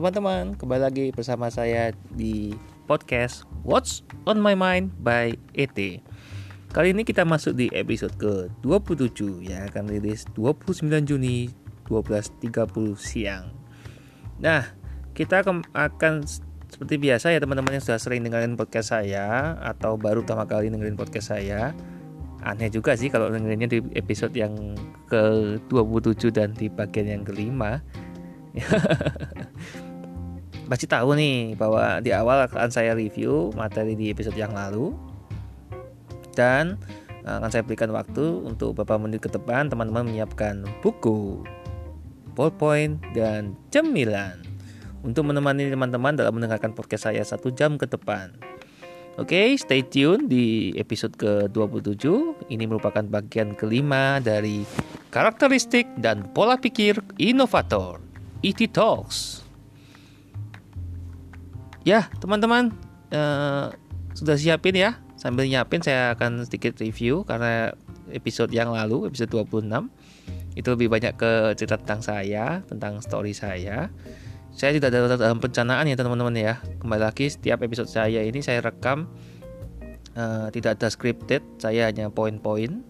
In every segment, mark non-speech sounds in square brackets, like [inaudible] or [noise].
Teman-teman, kembali lagi bersama saya di podcast What's on My Mind by ET. Kali ini kita masuk di episode ke-27 yang akan rilis 29 Juni 12.30 siang. Nah, kita akan seperti biasa ya teman-teman yang sudah sering dengerin podcast saya atau baru pertama kali dengerin podcast saya. Aneh juga sih kalau dengerinnya di episode yang ke-27 dan di bagian yang kelima [laughs] Pasti tahu nih bahwa di awal akan saya review materi di episode yang lalu dan eh, akan saya berikan waktu untuk beberapa menit ke depan teman-teman menyiapkan buku, ballpoint dan cemilan untuk menemani teman-teman dalam mendengarkan podcast saya satu jam ke depan. Oke, okay, stay tune di episode ke-27. Ini merupakan bagian kelima dari karakteristik dan pola pikir inovator. ET Talks. Ya, teman-teman, uh, sudah siapin ya. Sambil nyiapin saya akan sedikit review karena episode yang lalu, episode 26 itu lebih banyak ke cerita tentang saya, tentang story saya. Saya tidak ada dalam perencanaan ya teman-teman ya. Kembali lagi setiap episode saya ini saya rekam uh, tidak ada scripted, saya hanya poin-poin.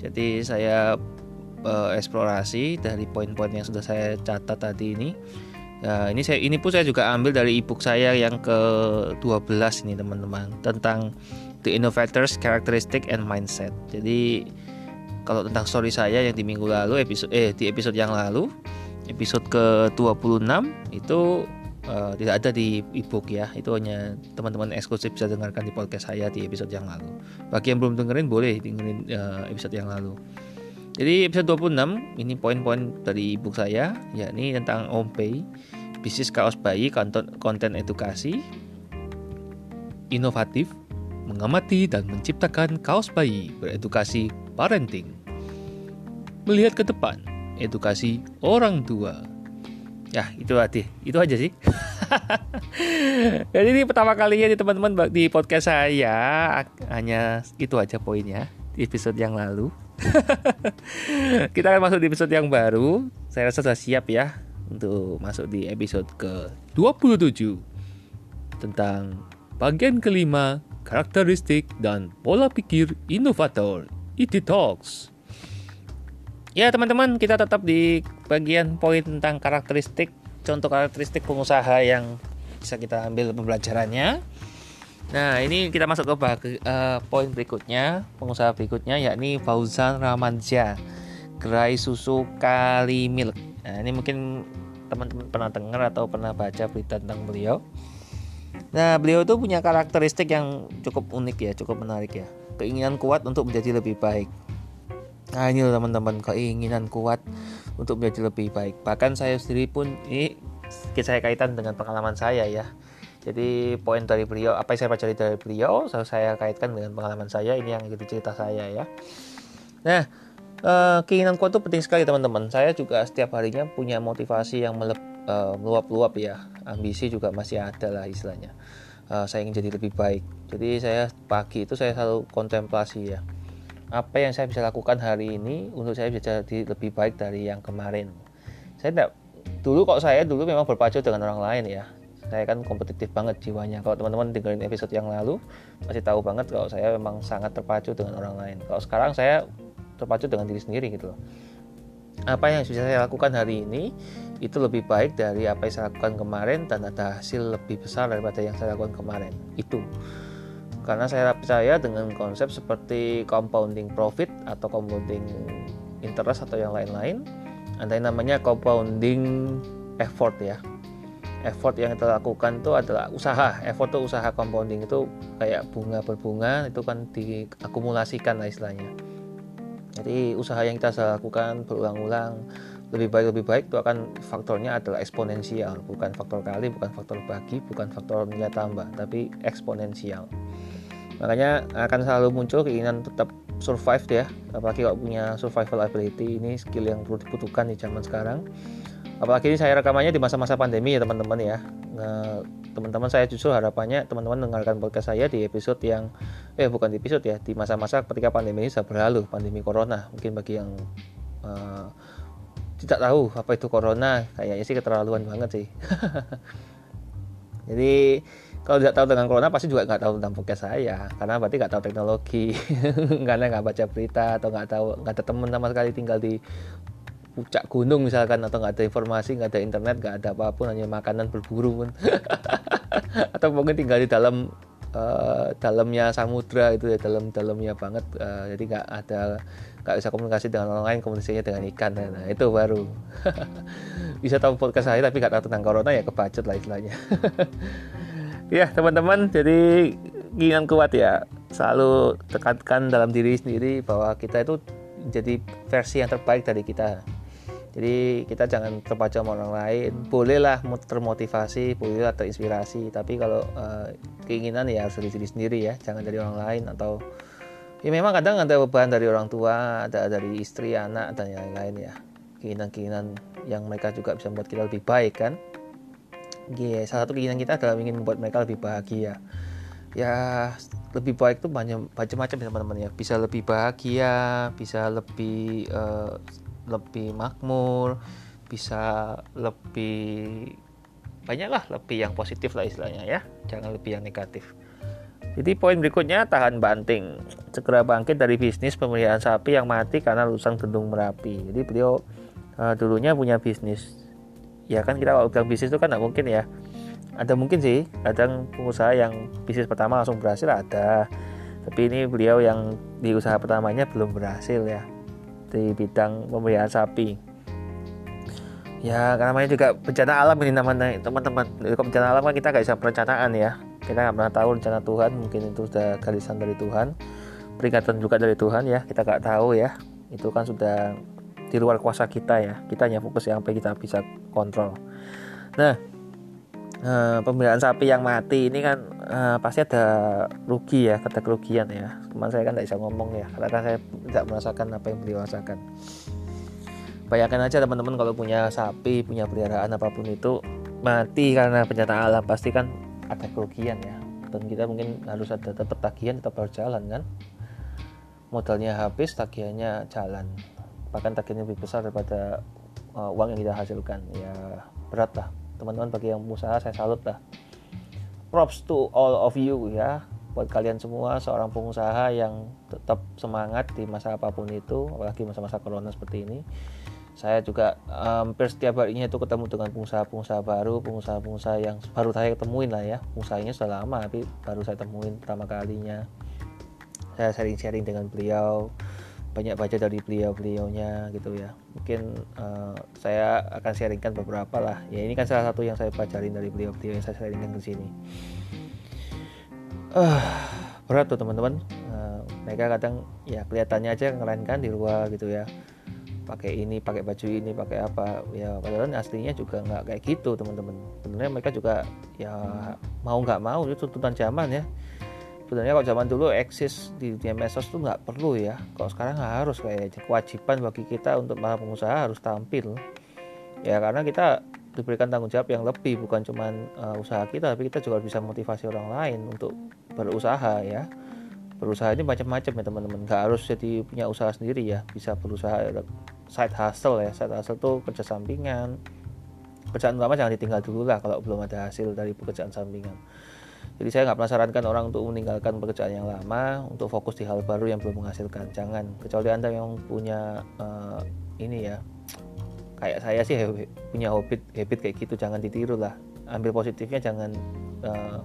Jadi saya uh, eksplorasi dari poin-poin yang sudah saya catat tadi ini. Nah, ini saya ini pun saya juga ambil dari ebook saya yang ke-12 ini teman-teman tentang The Innovators Characteristic and Mindset. Jadi kalau tentang story saya yang di minggu lalu episode eh di episode yang lalu episode ke-26 itu uh, tidak ada di ebook ya. Itu hanya teman-teman eksklusif bisa dengarkan di podcast saya di episode yang lalu. Bagi yang belum dengerin boleh dengerin uh, episode yang lalu. Jadi episode 26 ini poin-poin dari ebook saya yakni tentang OMPay, bisnis kaos bayi, konten, konten edukasi, inovatif, mengamati dan menciptakan kaos bayi beredukasi parenting. Melihat ke depan, edukasi orang tua. Ya, itu aja, itu aja sih. [laughs] Jadi ini pertama kalinya di teman-teman di podcast saya hanya itu aja poinnya di episode yang lalu. [laughs] kita akan masuk di episode yang baru. Saya rasa sudah siap ya untuk masuk di episode ke-27 tentang bagian kelima karakteristik dan pola pikir inovator IT Talks. Ya teman-teman kita tetap di bagian poin tentang karakteristik contoh karakteristik pengusaha yang bisa kita ambil pembelajarannya. Nah, ini kita masuk ke bagi, uh, poin berikutnya, pengusaha berikutnya yakni Fauzan Ramansyah, gerai susu Kali Milk. Nah, ini mungkin teman-teman pernah dengar atau pernah baca berita tentang beliau. Nah, beliau itu punya karakteristik yang cukup unik ya, cukup menarik ya. Keinginan kuat untuk menjadi lebih baik. Nah, ini loh teman-teman, keinginan kuat untuk menjadi lebih baik. Bahkan saya sendiri pun ini saya kaitan dengan pengalaman saya ya jadi poin dari beliau, apa yang saya pelajari dari beliau, saya kaitkan dengan pengalaman saya. Ini yang jadi cerita saya ya. Nah, uh, keinginan kuat itu penting sekali teman-teman. Saya juga setiap harinya punya motivasi yang uh, meluap-luap ya. Ambisi juga masih ada lah istilahnya. Uh, saya ingin jadi lebih baik. Jadi saya pagi itu saya selalu kontemplasi ya. Apa yang saya bisa lakukan hari ini untuk saya bisa jadi lebih baik dari yang kemarin. Saya tidak dulu kok saya dulu memang berpacu dengan orang lain ya saya kan kompetitif banget jiwanya. Kalau teman-teman dengerin episode yang lalu masih tahu banget kalau saya memang sangat terpacu dengan orang lain. Kalau sekarang saya terpacu dengan diri sendiri gitu loh. Apa yang bisa saya lakukan hari ini itu lebih baik dari apa yang saya lakukan kemarin dan ada hasil lebih besar daripada yang saya lakukan kemarin. Itu. Karena saya percaya dengan konsep seperti compounding profit atau compounding interest atau yang lain-lain. Ada yang namanya compounding effort ya effort yang kita lakukan itu adalah usaha. Effort itu usaha compounding itu kayak bunga berbunga itu kan diakumulasikan lah istilahnya. Jadi usaha yang kita lakukan berulang-ulang lebih baik lebih baik itu akan faktornya adalah eksponensial. Bukan faktor kali bukan faktor bagi bukan faktor nilai tambah tapi eksponensial. Makanya akan selalu muncul keinginan tetap survive ya. Apalagi kalau punya survival ability ini skill yang perlu dibutuhkan di zaman sekarang apalagi ini saya rekamannya di masa-masa pandemi ya teman-teman ya. Nah, teman-teman saya justru harapannya teman-teman mendengarkan podcast saya di episode yang eh bukan di episode ya di masa-masa ketika pandemi ini sudah berlalu pandemi corona. Mungkin bagi yang uh, tidak tahu apa itu corona kayaknya sih keterlaluan banget sih. [laughs] Jadi kalau tidak tahu tentang corona pasti juga nggak tahu tentang podcast saya. Karena berarti nggak tahu teknologi. [laughs] Karena nggak baca berita atau nggak tahu nggak ada teman sama sekali tinggal di puncak gunung misalkan atau nggak ada informasi nggak ada internet nggak ada apa pun hanya makanan berburu pun. [laughs] Atau mungkin tinggal di dalam uh, dalamnya samudra itu ya dalam dalamnya banget uh, jadi nggak ada nggak bisa komunikasi dengan orang lain komunikasinya dengan ikan. Nah itu baru. [laughs] Bisa tahu podcast saya tapi nggak tahu tentang corona ya kebacut lah istilahnya. [laughs] Ya teman-teman jadi keinginan kuat ya selalu tekankan dalam diri sendiri bahwa kita itu jadi versi yang terbaik dari kita jadi kita jangan terpacu sama orang lain. Bolehlah termotivasi bolehlah terinspirasi. Tapi kalau uh, keinginan ya harus dari diri sendiri ya. Jangan dari orang lain atau ya memang kadang ada beban dari orang tua ada dari istri anak dan yang lain ya. Keinginan-keinginan yang mereka juga bisa membuat kita lebih baik kan? Yeah, salah satu keinginan kita adalah ingin membuat mereka lebih bahagia. Ya lebih baik tuh banyak macam-macam ya, teman-teman ya. Bisa lebih bahagia bisa lebih uh, lebih makmur bisa lebih banyak lah lebih yang positif lah istilahnya ya. Jangan lebih yang negatif. Jadi poin berikutnya tahan banting. Segera bangkit dari bisnis pemeliharaan sapi yang mati karena lulusan gedung merapi. Jadi beliau uh, dulunya punya bisnis. Ya kan kita kalau bilang bisnis itu kan nggak mungkin ya. Ada mungkin sih kadang pengusaha yang bisnis pertama langsung berhasil ada. Tapi ini beliau yang di usaha pertamanya belum berhasil ya di bidang pemeliharaan sapi. Ya karena namanya juga bencana alam ini namanya teman-teman. Kalau bencana alam kan kita nggak bisa perencanaan ya. Kita nggak pernah tahu rencana Tuhan mungkin itu sudah garisan dari Tuhan peringatan juga dari Tuhan ya. Kita nggak tahu ya. Itu kan sudah di luar kuasa kita ya. Kita hanya fokus yang apa kita bisa kontrol. Nah eh, pemeliharaan sapi yang mati ini kan eh, pasti ada rugi ya kata kerugian ya. Teman saya kan tidak bisa ngomong ya karena saya tidak merasakan apa yang beliau rasakan. Bayangkan aja teman-teman kalau punya sapi punya peliharaan apa pun itu mati karena bencana alam pasti kan ada kerugian ya. Dan kita mungkin harus ada tetap tagihan tetap berjalan kan. Modalnya habis tagihannya jalan. Bahkan tagihannya lebih besar daripada uh, uang yang kita hasilkan. Ya berat lah. Teman-teman bagi yang usaha saya salut lah props to all of you ya. Buat kalian semua seorang pengusaha yang tetap semangat di masa apa pun itu apalagi masa-masa corona seperti ini. Saya juga hampir setiap harinya itu ketemu dengan pengusaha-pengusaha baru pengusaha-pengusaha yang baru saya ketemuin lah ya. Pengusahanya sudah lama tapi baru saya temuin pertama kalinya. Saya sharing-sharing dengan beliau banyak baca dari beliau-beliaunya gitu ya. Mungkin uh, saya akan sharingkan beberapa lah. Ya ini kan salah satu yang saya pelajarin dari beliau-beliau yang saya sharingkan di sini. Uh, berat tuh teman-teman. Uh, mereka kadang ya kelihatannya aja keren kan di luar gitu ya. Pakai ini pakai baju ini pakai apa. Ya padahal aslinya juga nggak kayak gitu teman-teman. Sebenarnya mereka juga ya mau nggak mau itu tuntutan zaman ya sebenarnya kalau zaman dulu eksis di dunia medsos tuh nggak perlu ya. Kalau sekarang harus kayak kewajiban bagi kita untuk para pengusaha harus tampil. Ya karena kita diberikan tanggung jawab yang lebih bukan cuma uh, usaha kita tapi kita juga bisa motivasi orang lain untuk berusaha ya. Berusaha ini macam-macam ya teman-teman. Nggak harus jadi punya usaha sendiri ya. Bisa berusaha side hustle ya. Side hustle tuh kerja sampingan. Pekerjaan utama jangan ditinggal dulu lah kalau belum ada hasil dari pekerjaan sampingan jadi saya nggak penasarankan orang untuk meninggalkan pekerjaan yang lama untuk fokus di hal baru yang belum menghasilkan. Jangan, kecuali anda yang punya uh, ini ya, kayak saya sih punya habit habit kayak gitu, jangan ditiru lah. Ambil positifnya, jangan uh,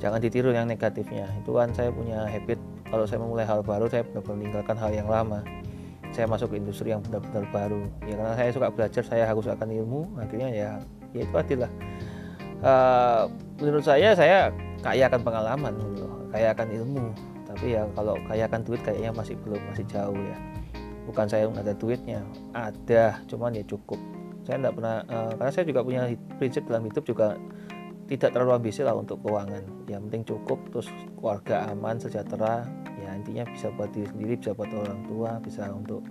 jangan ditiru yang negatifnya. Itu kan saya punya habit kalau saya memulai hal baru, saya benar-benar meninggalkan hal yang lama. Saya masuk ke industri yang benar-benar baru. Ya karena saya suka belajar, saya harus akan ilmu. Akhirnya ya, ya itu adalah. Uh, menurut saya, saya kaya akan pengalaman gitu. Kaya akan ilmu. Tapi ya kalau kaya akan duit kayaknya masih belum masih jauh ya. Bukan saya nggak ada duitnya. Ada cuman ya cukup. Saya tidak pernah uh, karena saya juga punya prinsip dalam hidup juga tidak terlalu ambisi lah untuk keuangan. Yang penting cukup terus keluarga aman sejahtera. Ya intinya bisa buat diri sendiri bisa buat orang tua bisa untuk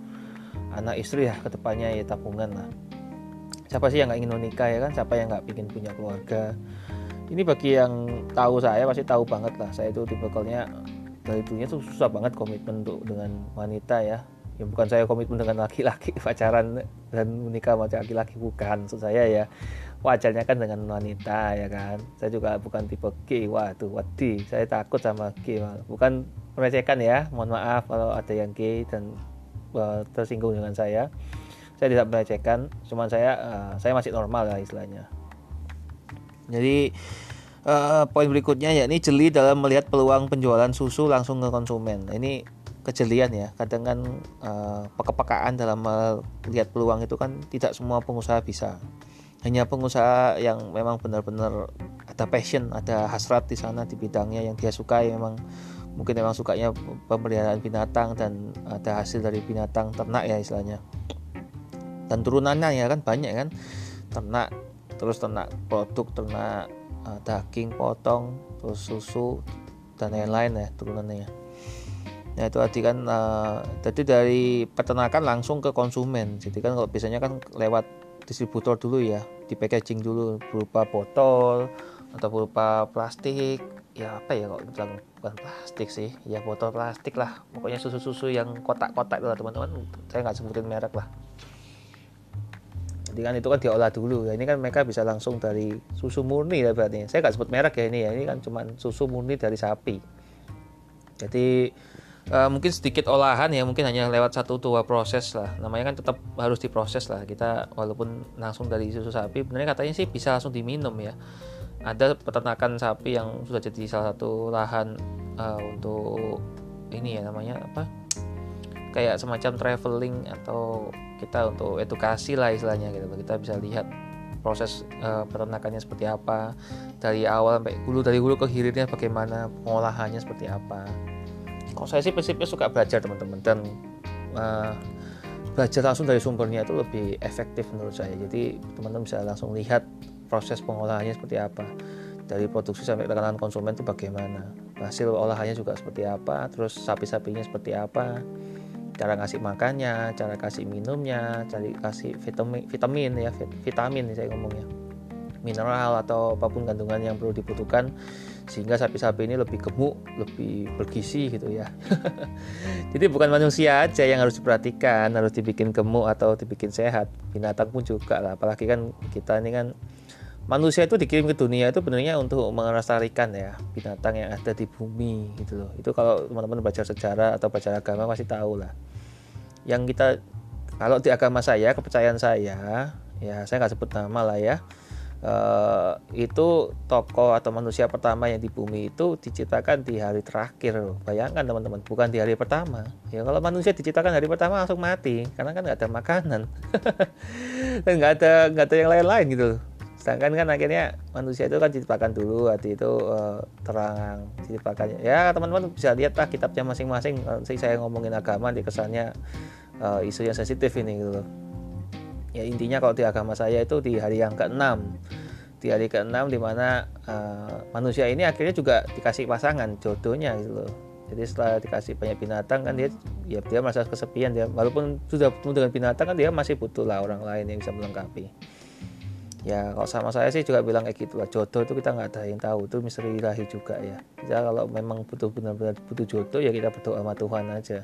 anak istri ya ke depannya ya tabungan lah. Siapa sih yang nggak ingin menikah ya kan? Siapa yang nggak ingin punya keluarga ini bagi yang tahu saya pasti tahu banget lah. Saya itu tipikalnya dari dulunya tuh susah banget komitmen untuk dengan wanita ya. Ya bukan saya komitmen dengan laki-laki [laughs] pacaran dan menikah sama laki-laki bukan. Maksud saya ya wajarnya kan dengan wanita ya kan? Saya juga bukan tipe gay waduh wadi saya takut sama gay bukan merecehkan ya mohon maaf kalau ada yang gay dan uh, tersinggung dengan saya. Saya tidak melecehkan cuman saya uh, saya masih normal lah istilahnya jadi uh, poin berikutnya yakni jeli dalam melihat peluang penjualan susu langsung ke konsumen ini kejelian ya kadang kan uh, pekepekaan dalam melihat peluang itu kan tidak semua pengusaha bisa hanya pengusaha yang memang benar-benar ada passion, ada hasrat di sana di bidangnya yang dia sukai memang mungkin memang sukanya pemeliharaan binatang dan ada hasil dari binatang ternak ya istilahnya. Dan turunannya ya kan banyak kan ternak terus ternak produk ternak uh, daging potong terus susu dan lain-lain ya turunannya. Nah itu tadi kan uh, jadi dari peternakan langsung ke konsumen. Jadi kan kalau biasanya kan lewat distributor dulu ya di packaging dulu berupa botol atau berupa plastik. Ya apa ya kok bilang bukan plastik sih? Ya botol plastik lah. Pokoknya susu-susu yang kotak-kotak lah teman-teman. Saya nggak sebutin merek lah jadi kan itu kan diolah dulu. Ya ini kan mereka bisa langsung dari susu murni ya berarti. Saya nggak sebut merek ya ini ya. Ini kan cuma susu murni dari sapi. Jadi uh, mungkin sedikit olahan ya. Mungkin hanya lewat satu dua proses lah. Namanya kan tetap harus diproses lah. Kita walaupun langsung dari susu sapi sebenarnya katanya sih bisa langsung diminum ya. Ada peternakan sapi yang sudah jadi salah satu lahan uh, untuk ini ya namanya apa? Kayak semacam traveling atau kita untuk edukasi lah istilahnya gitu. Kita bisa lihat proses uh, peternakannya seperti apa dari awal sampai hulu dari hulu ke hilirnya bagaimana pengolahannya seperti apa. Kalau saya sih prinsipnya suka belajar teman-teman dan uh, belajar langsung dari sumbernya itu lebih efektif menurut saya. Jadi teman-teman bisa langsung lihat proses pengolahannya seperti apa dari produksi sampai ke tangan konsumen itu bagaimana hasil olahannya juga seperti apa terus sapi-sapinya seperti apa cara ngasih makannya cara kasih minumnya cara kasih vitamin vitamin ya vitamin saya ngomongnya mineral atau apa pun kandungan yang perlu dibutuhkan sehingga sapi-sapi ini lebih gemuk, lebih bergizi gitu ya. [laughs] Jadi bukan manusia aja yang harus diperhatikan, harus dibikin gemuk atau dibikin sehat. Binatang pun juga lah, apalagi kan kita ini kan manusia itu dikirim ke dunia itu sebenarnya untuk melestarikan ya binatang yang ada di bumi gitu loh. Itu kalau teman-teman baca sejarah atau baca agama pasti tahu lah. Yang kita kalau di agama saya, kepercayaan saya, ya saya nggak sebut nama lah ya Uh, itu tokoh atau manusia pertama yang di bumi itu diciptakan di hari terakhir bayangkan teman-teman bukan di hari pertama ya kalau manusia diciptakan hari pertama langsung mati karena kan nggak ada makanan dan [laughs] nggak ada nggak ada yang lain-lain gitu sedangkan kan akhirnya manusia itu kan diciptakan dulu hati itu uh, terang diciptakan. Ya teman-teman bisa lihat lah kitabnya masing-masing nanti saya ngomongin agama di kesannya uh, isu yang sensitif ini gitu loh. Ya intinya kalau di agama saya itu di hari yang keenam. Di hari keenam di mana uh, eh, manusia ini akhirnya juga dikasih pasangan jodohnya gitu loh. Jadi setelah dikasih banyak binatang kan dia ya dia merasa kesepian dia walaupun sudah bertemu dengan binatang kan dia masih butuh lah orang lain yang bisa melengkapi ya kalau sama saya sih juga bilang kayak gitu lah jodoh itu kita nggak ada yang tahu. Itu misteri ilahi juga ya. Jadi kalau memang butuh benar-benar butuh jodoh ya kita berdoa sama Tuhan aja.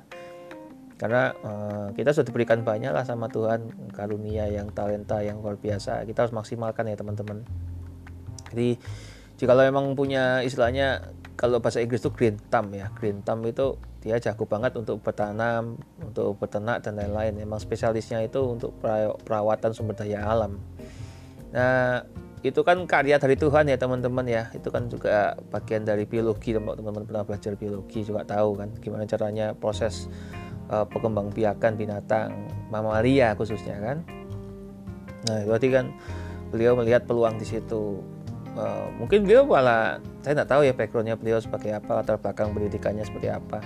Karena uh, kita sudah diberikan banyak lah sama Tuhan karunia yang talenta yang luar biasa. Kita harus maksimalkan ya teman-teman. Jadi jika lo memang punya istilahnya kalau bahasa Inggris itu green thumb ya. Green thumb itu dia jago banget untuk bertanam untuk beternak dan lain-lain. Memang spesialisnya itu untuk perawatan sumber daya alam nah itu kan karya dari Tuhan ya teman-teman ya. Itu kan juga bagian dari biologi teman-teman pernah belajar biologi juga tahu kan gimana caranya proses uh, biakan binatang mamalia khususnya kan. Nah berarti kan beliau melihat peluang di situ. Uh, mungkin beliau malah saya tidak tahu ya backgroundnya beliau sebagai apa latar belakang pendidikannya seperti apa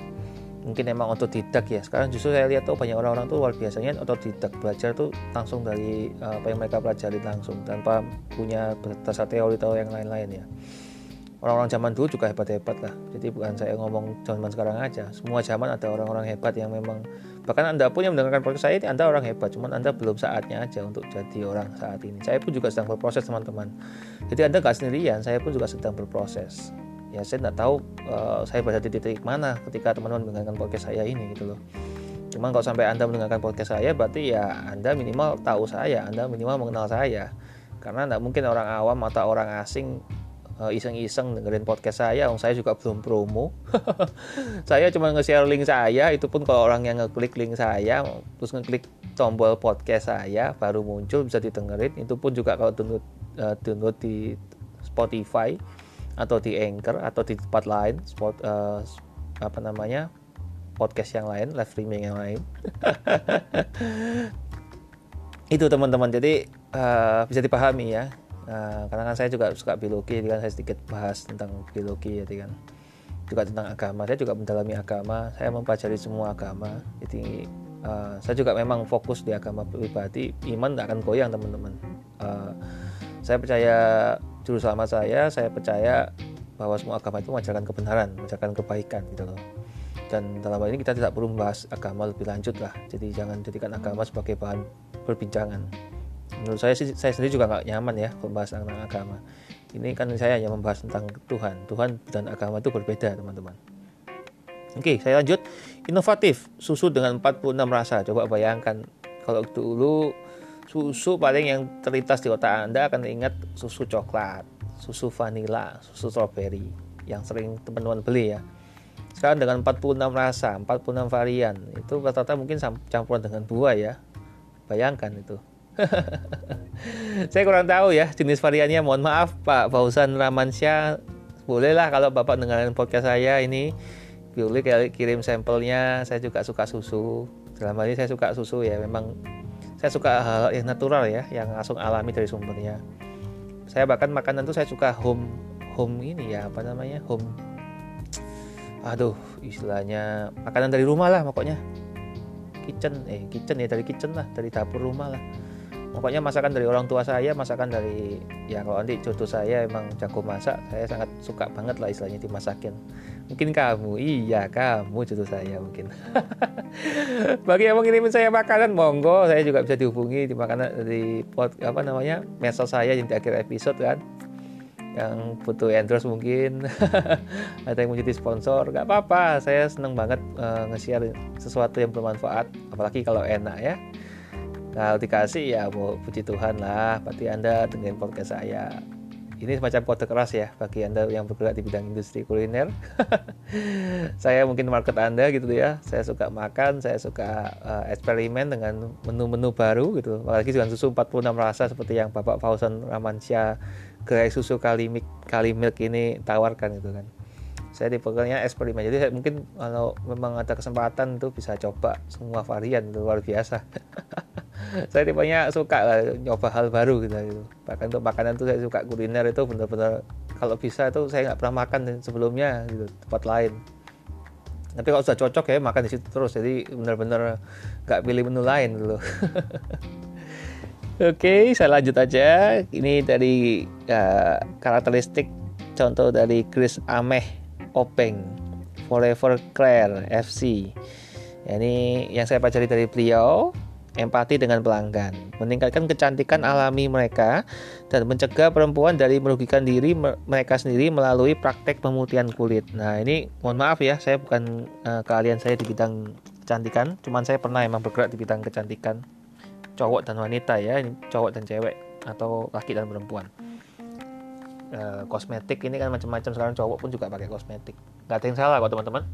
mungkin emang otodidak ya. Sekarang justru saya lihat tuh banyak orang-orang tuh luar biasanya otodidak. Belajar tuh langsung dari uh, apa yang mereka pelajari langsung tanpa punya dasar teori atau yang lain-lain ya. Orang-orang zaman dulu juga hebat-hebat lah. Jadi bukan saya ngomong zaman sekarang aja. Semua zaman ada orang-orang hebat yang memang bahkan anda pun yang mendengarkan podcast saya ini anda orang hebat. Cuman anda belum saatnya aja untuk jadi orang saat ini. Saya pun juga sedang berproses teman-teman. Jadi anda gak sendirian saya pun juga sedang berproses ya saya tidak tahu uh, saya berada di titik mana ketika teman-teman mendengarkan podcast saya ini gitu loh Cuma kalau sampai Anda mendengarkan podcast saya, berarti ya Anda minimal tahu saya, Anda minimal mengenal saya. Karena tidak mungkin orang awam atau orang asing uh, iseng-iseng dengerin podcast saya, om saya juga belum promo. [laughs] saya cuma nge-share link saya, itu pun kalau orang yang ngeklik link saya, terus ngeklik tombol podcast saya, baru muncul bisa didengerin. Itu pun juga kalau download, uh, download di Spotify atau di Anchor atau di tempat lain, spot, uh, apa namanya podcast yang lain, live streaming yang lain. [laughs] itu teman-teman, jadi uh, bisa dipahami ya Nah, karena kan saya juga suka biologi, jadi kan saya sedikit bahas tentang biologi, jadi kan juga tentang agama. Saya juga mendalami agama, saya mempelajari semua agama. Jadi uh, saya juga memang fokus di agama pribadi. Iman tidak akan goyang teman-teman. Uh, saya percaya juru selamat saya, saya percaya bahwa semua agama itu mengajarkan kebenaran, mengajarkan kebaikan gitu loh. Dan dalam hal ini kita tidak perlu membahas agama lebih lanjut lah. Jadi jangan jadikan agama sebagai bahan perbincangan. Menurut saya sih saya sendiri juga nggak nyaman ya membahas tentang agama. Ini kan saya hanya membahas tentang Tuhan. Tuhan dan agama itu berbeda teman-teman. Oke saya lanjut. Inovatif susu dengan 46 rasa. Coba bayangkan kalau dulu susu paling yang terlintas di otak anda akan ingat susu coklat susu vanila susu strawberry yang sering teman-teman beli ya sekarang dengan 46 rasa 46 varian itu rata-rata mungkin campuran dengan buah ya bayangkan itu [laughs] saya kurang tahu ya jenis variannya. Mohon maaf Pak Fauzan Ramansyah. Bolehlah kalau Bapak dengarkan podcast saya ini boleh kirim sampelnya. Saya juga suka susu. Dalam hal ini saya suka susu ya. Memang saya suka hal yang natural ya, yang langsung alami dari sumbernya. Saya bahkan makanan itu saya suka home home ini ya, apa namanya? home aduh istilahnya makanan dari rumah lah pokoknya kitchen eh kitchen ya dari kitchen lah dari dapur rumah lah pokoknya masakan dari orang tua saya masakan dari ya kalau nanti jodoh saya emang jago masak saya sangat suka banget lah istilahnya dimasakin. Mungkin kamu? Iya kamu jodoh saya mungkin. [laughs] Bagi yang mengirimin saya makanan monggo. Saya juga bisa dihubungi di makanan di pot apa namanya medsos saya yang di akhir episode kan. Yang butuh endorse mungkin. [laughs] Ada yang mau jadi sponsor nggak apa-apa. Saya seneng banget uh, nge-share sesuatu yang bermanfaat apalagi kalau enak ya kalau dikasih ya mau puji Tuhan lah. Berarti anda dengan podcast saya. Ini semacam kode keras ya bagi anda yang bergerak di bidang industri kuliner. [laughs] Saya mungkin market anda gitu ya. Saya suka makan saya suka uh, eksperimen dengan menu-menu baru gitu. Apalagi dengan susu 46 rasa seperti yang Bapak Fauzan Ramansyah gerai susu Kalimik Kalimilk ini tawarkan gitu kan saya di pokoknya eksperimen jadi saya mungkin kalau memang ada kesempatan tuh bisa coba semua varian luar biasa. [laughs] Saya tipenya suka lah nyoba hal baru gitu, gitu. bahkan untuk makanan tuh saya suka kuliner itu benar-benar kalau bisa itu saya nggak pernah makan sebelumnya gitu tempat lain. Tapi kalau sudah cocok ya makan di situ terus. Jadi benar-benar nggak pilih menu lain dulu. [laughs] Oke, saya lanjut aja. Ini dari uh, karakteristik contoh dari Chris Ameh Openg Forever Claire FC. Ya, ini yang saya pelajari dari beliau empati dengan pelanggan, meningkatkan kecantikan alami mereka, dan mencegah perempuan dari merugikan diri mereka sendiri melalui praktek pemutihan kulit. Nah ini mohon maaf ya, saya bukan uh, keahlian saya di bidang kecantikan, cuman saya pernah emang bergerak di bidang kecantikan cowok dan wanita ya, cowok dan cewek atau laki dan perempuan. Uh, kosmetik ini kan macam-macam sekarang cowok pun juga pakai kosmetik. Gak ada yang salah kok teman-teman.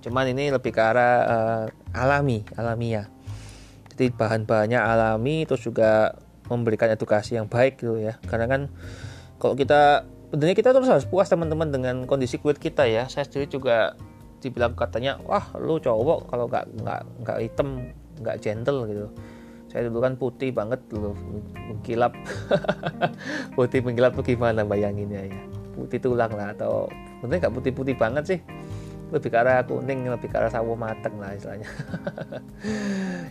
Cuman ini lebih ke arah uh, alami, alamiah jadi bahan-bahannya alami terus juga memberikan edukasi yang baik gitu ya karena kan kalau kita sebenarnya kita terus harus puas teman-teman dengan kondisi kulit kita ya saya sendiri juga dibilang katanya wah lu cowok kalau nggak nggak nggak hitam nggak gentle gitu saya dulu kan putih banget dulu mengkilap. [laughs] Putih mengkilap tuh gimana bayanginnya ya? Putih tulang lah atau sebenarnya nggak putih-putih banget sih. Lebih ke arah kuning lebih ke arah sawo mateng lah istilahnya. [laughs]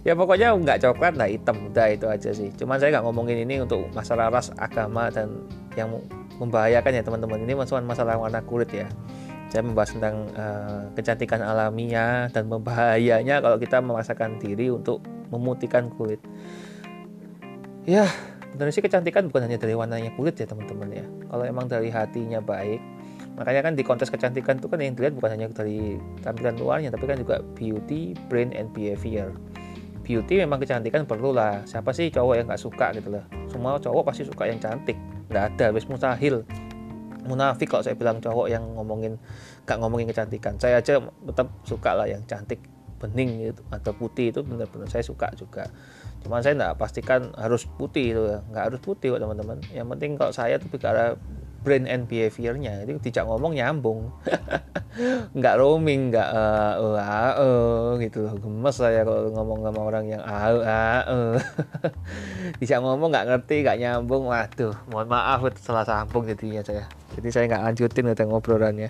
Ya pokoknya nggak coklat lah hitam udah itu aja sih. Cuman saya nggak ngomongin ini untuk masalah ras agama dan yang membahayakan ya teman-teman. Ini masalah masalah warna kulit ya. Saya membahas tentang uh, kecantikan alamiah dan membahayanya kalau kita memaksakan diri untuk memutihkan kulit. Ya benar sih kecantikan bukan hanya dari warnanya kulit ya teman-teman ya. Kalau emang dari hatinya baik makanya kan di kontes kecantikan itu kan yang dilihat bukan hanya dari tampilan luarnya tapi kan juga beauty brain and behavior. Beauty memang kecantikan perlu lah. Siapa sih cowok yang nggak suka gitu loh? Semua cowok pasti suka yang cantik. Nggak ada wis mustahil. Munafik kalau saya bilang cowok yang ngomongin nggak ngomongin kecantikan. Saya aja tetap suka lah yang cantik bening gitu atau putih itu benar-benar saya suka juga. Cuman saya nggak pastikan harus putih itu ya. Nggak harus putih kok teman-teman. Yang penting kalau saya tuh bicara brain and behaviornya. Itu tidak ngomong nyambung. [laughs] Nggak roaming nggak uh, uh, uh, gitu loh. Gemes saya kalau ngomong sama orang yang uh, uh, uh. tidak ngomong nggak ngerti nggak nyambung. Waduh mohon maaf salah sambung jadinya saya. Jadi saya nggak lanjutin ngobrolannya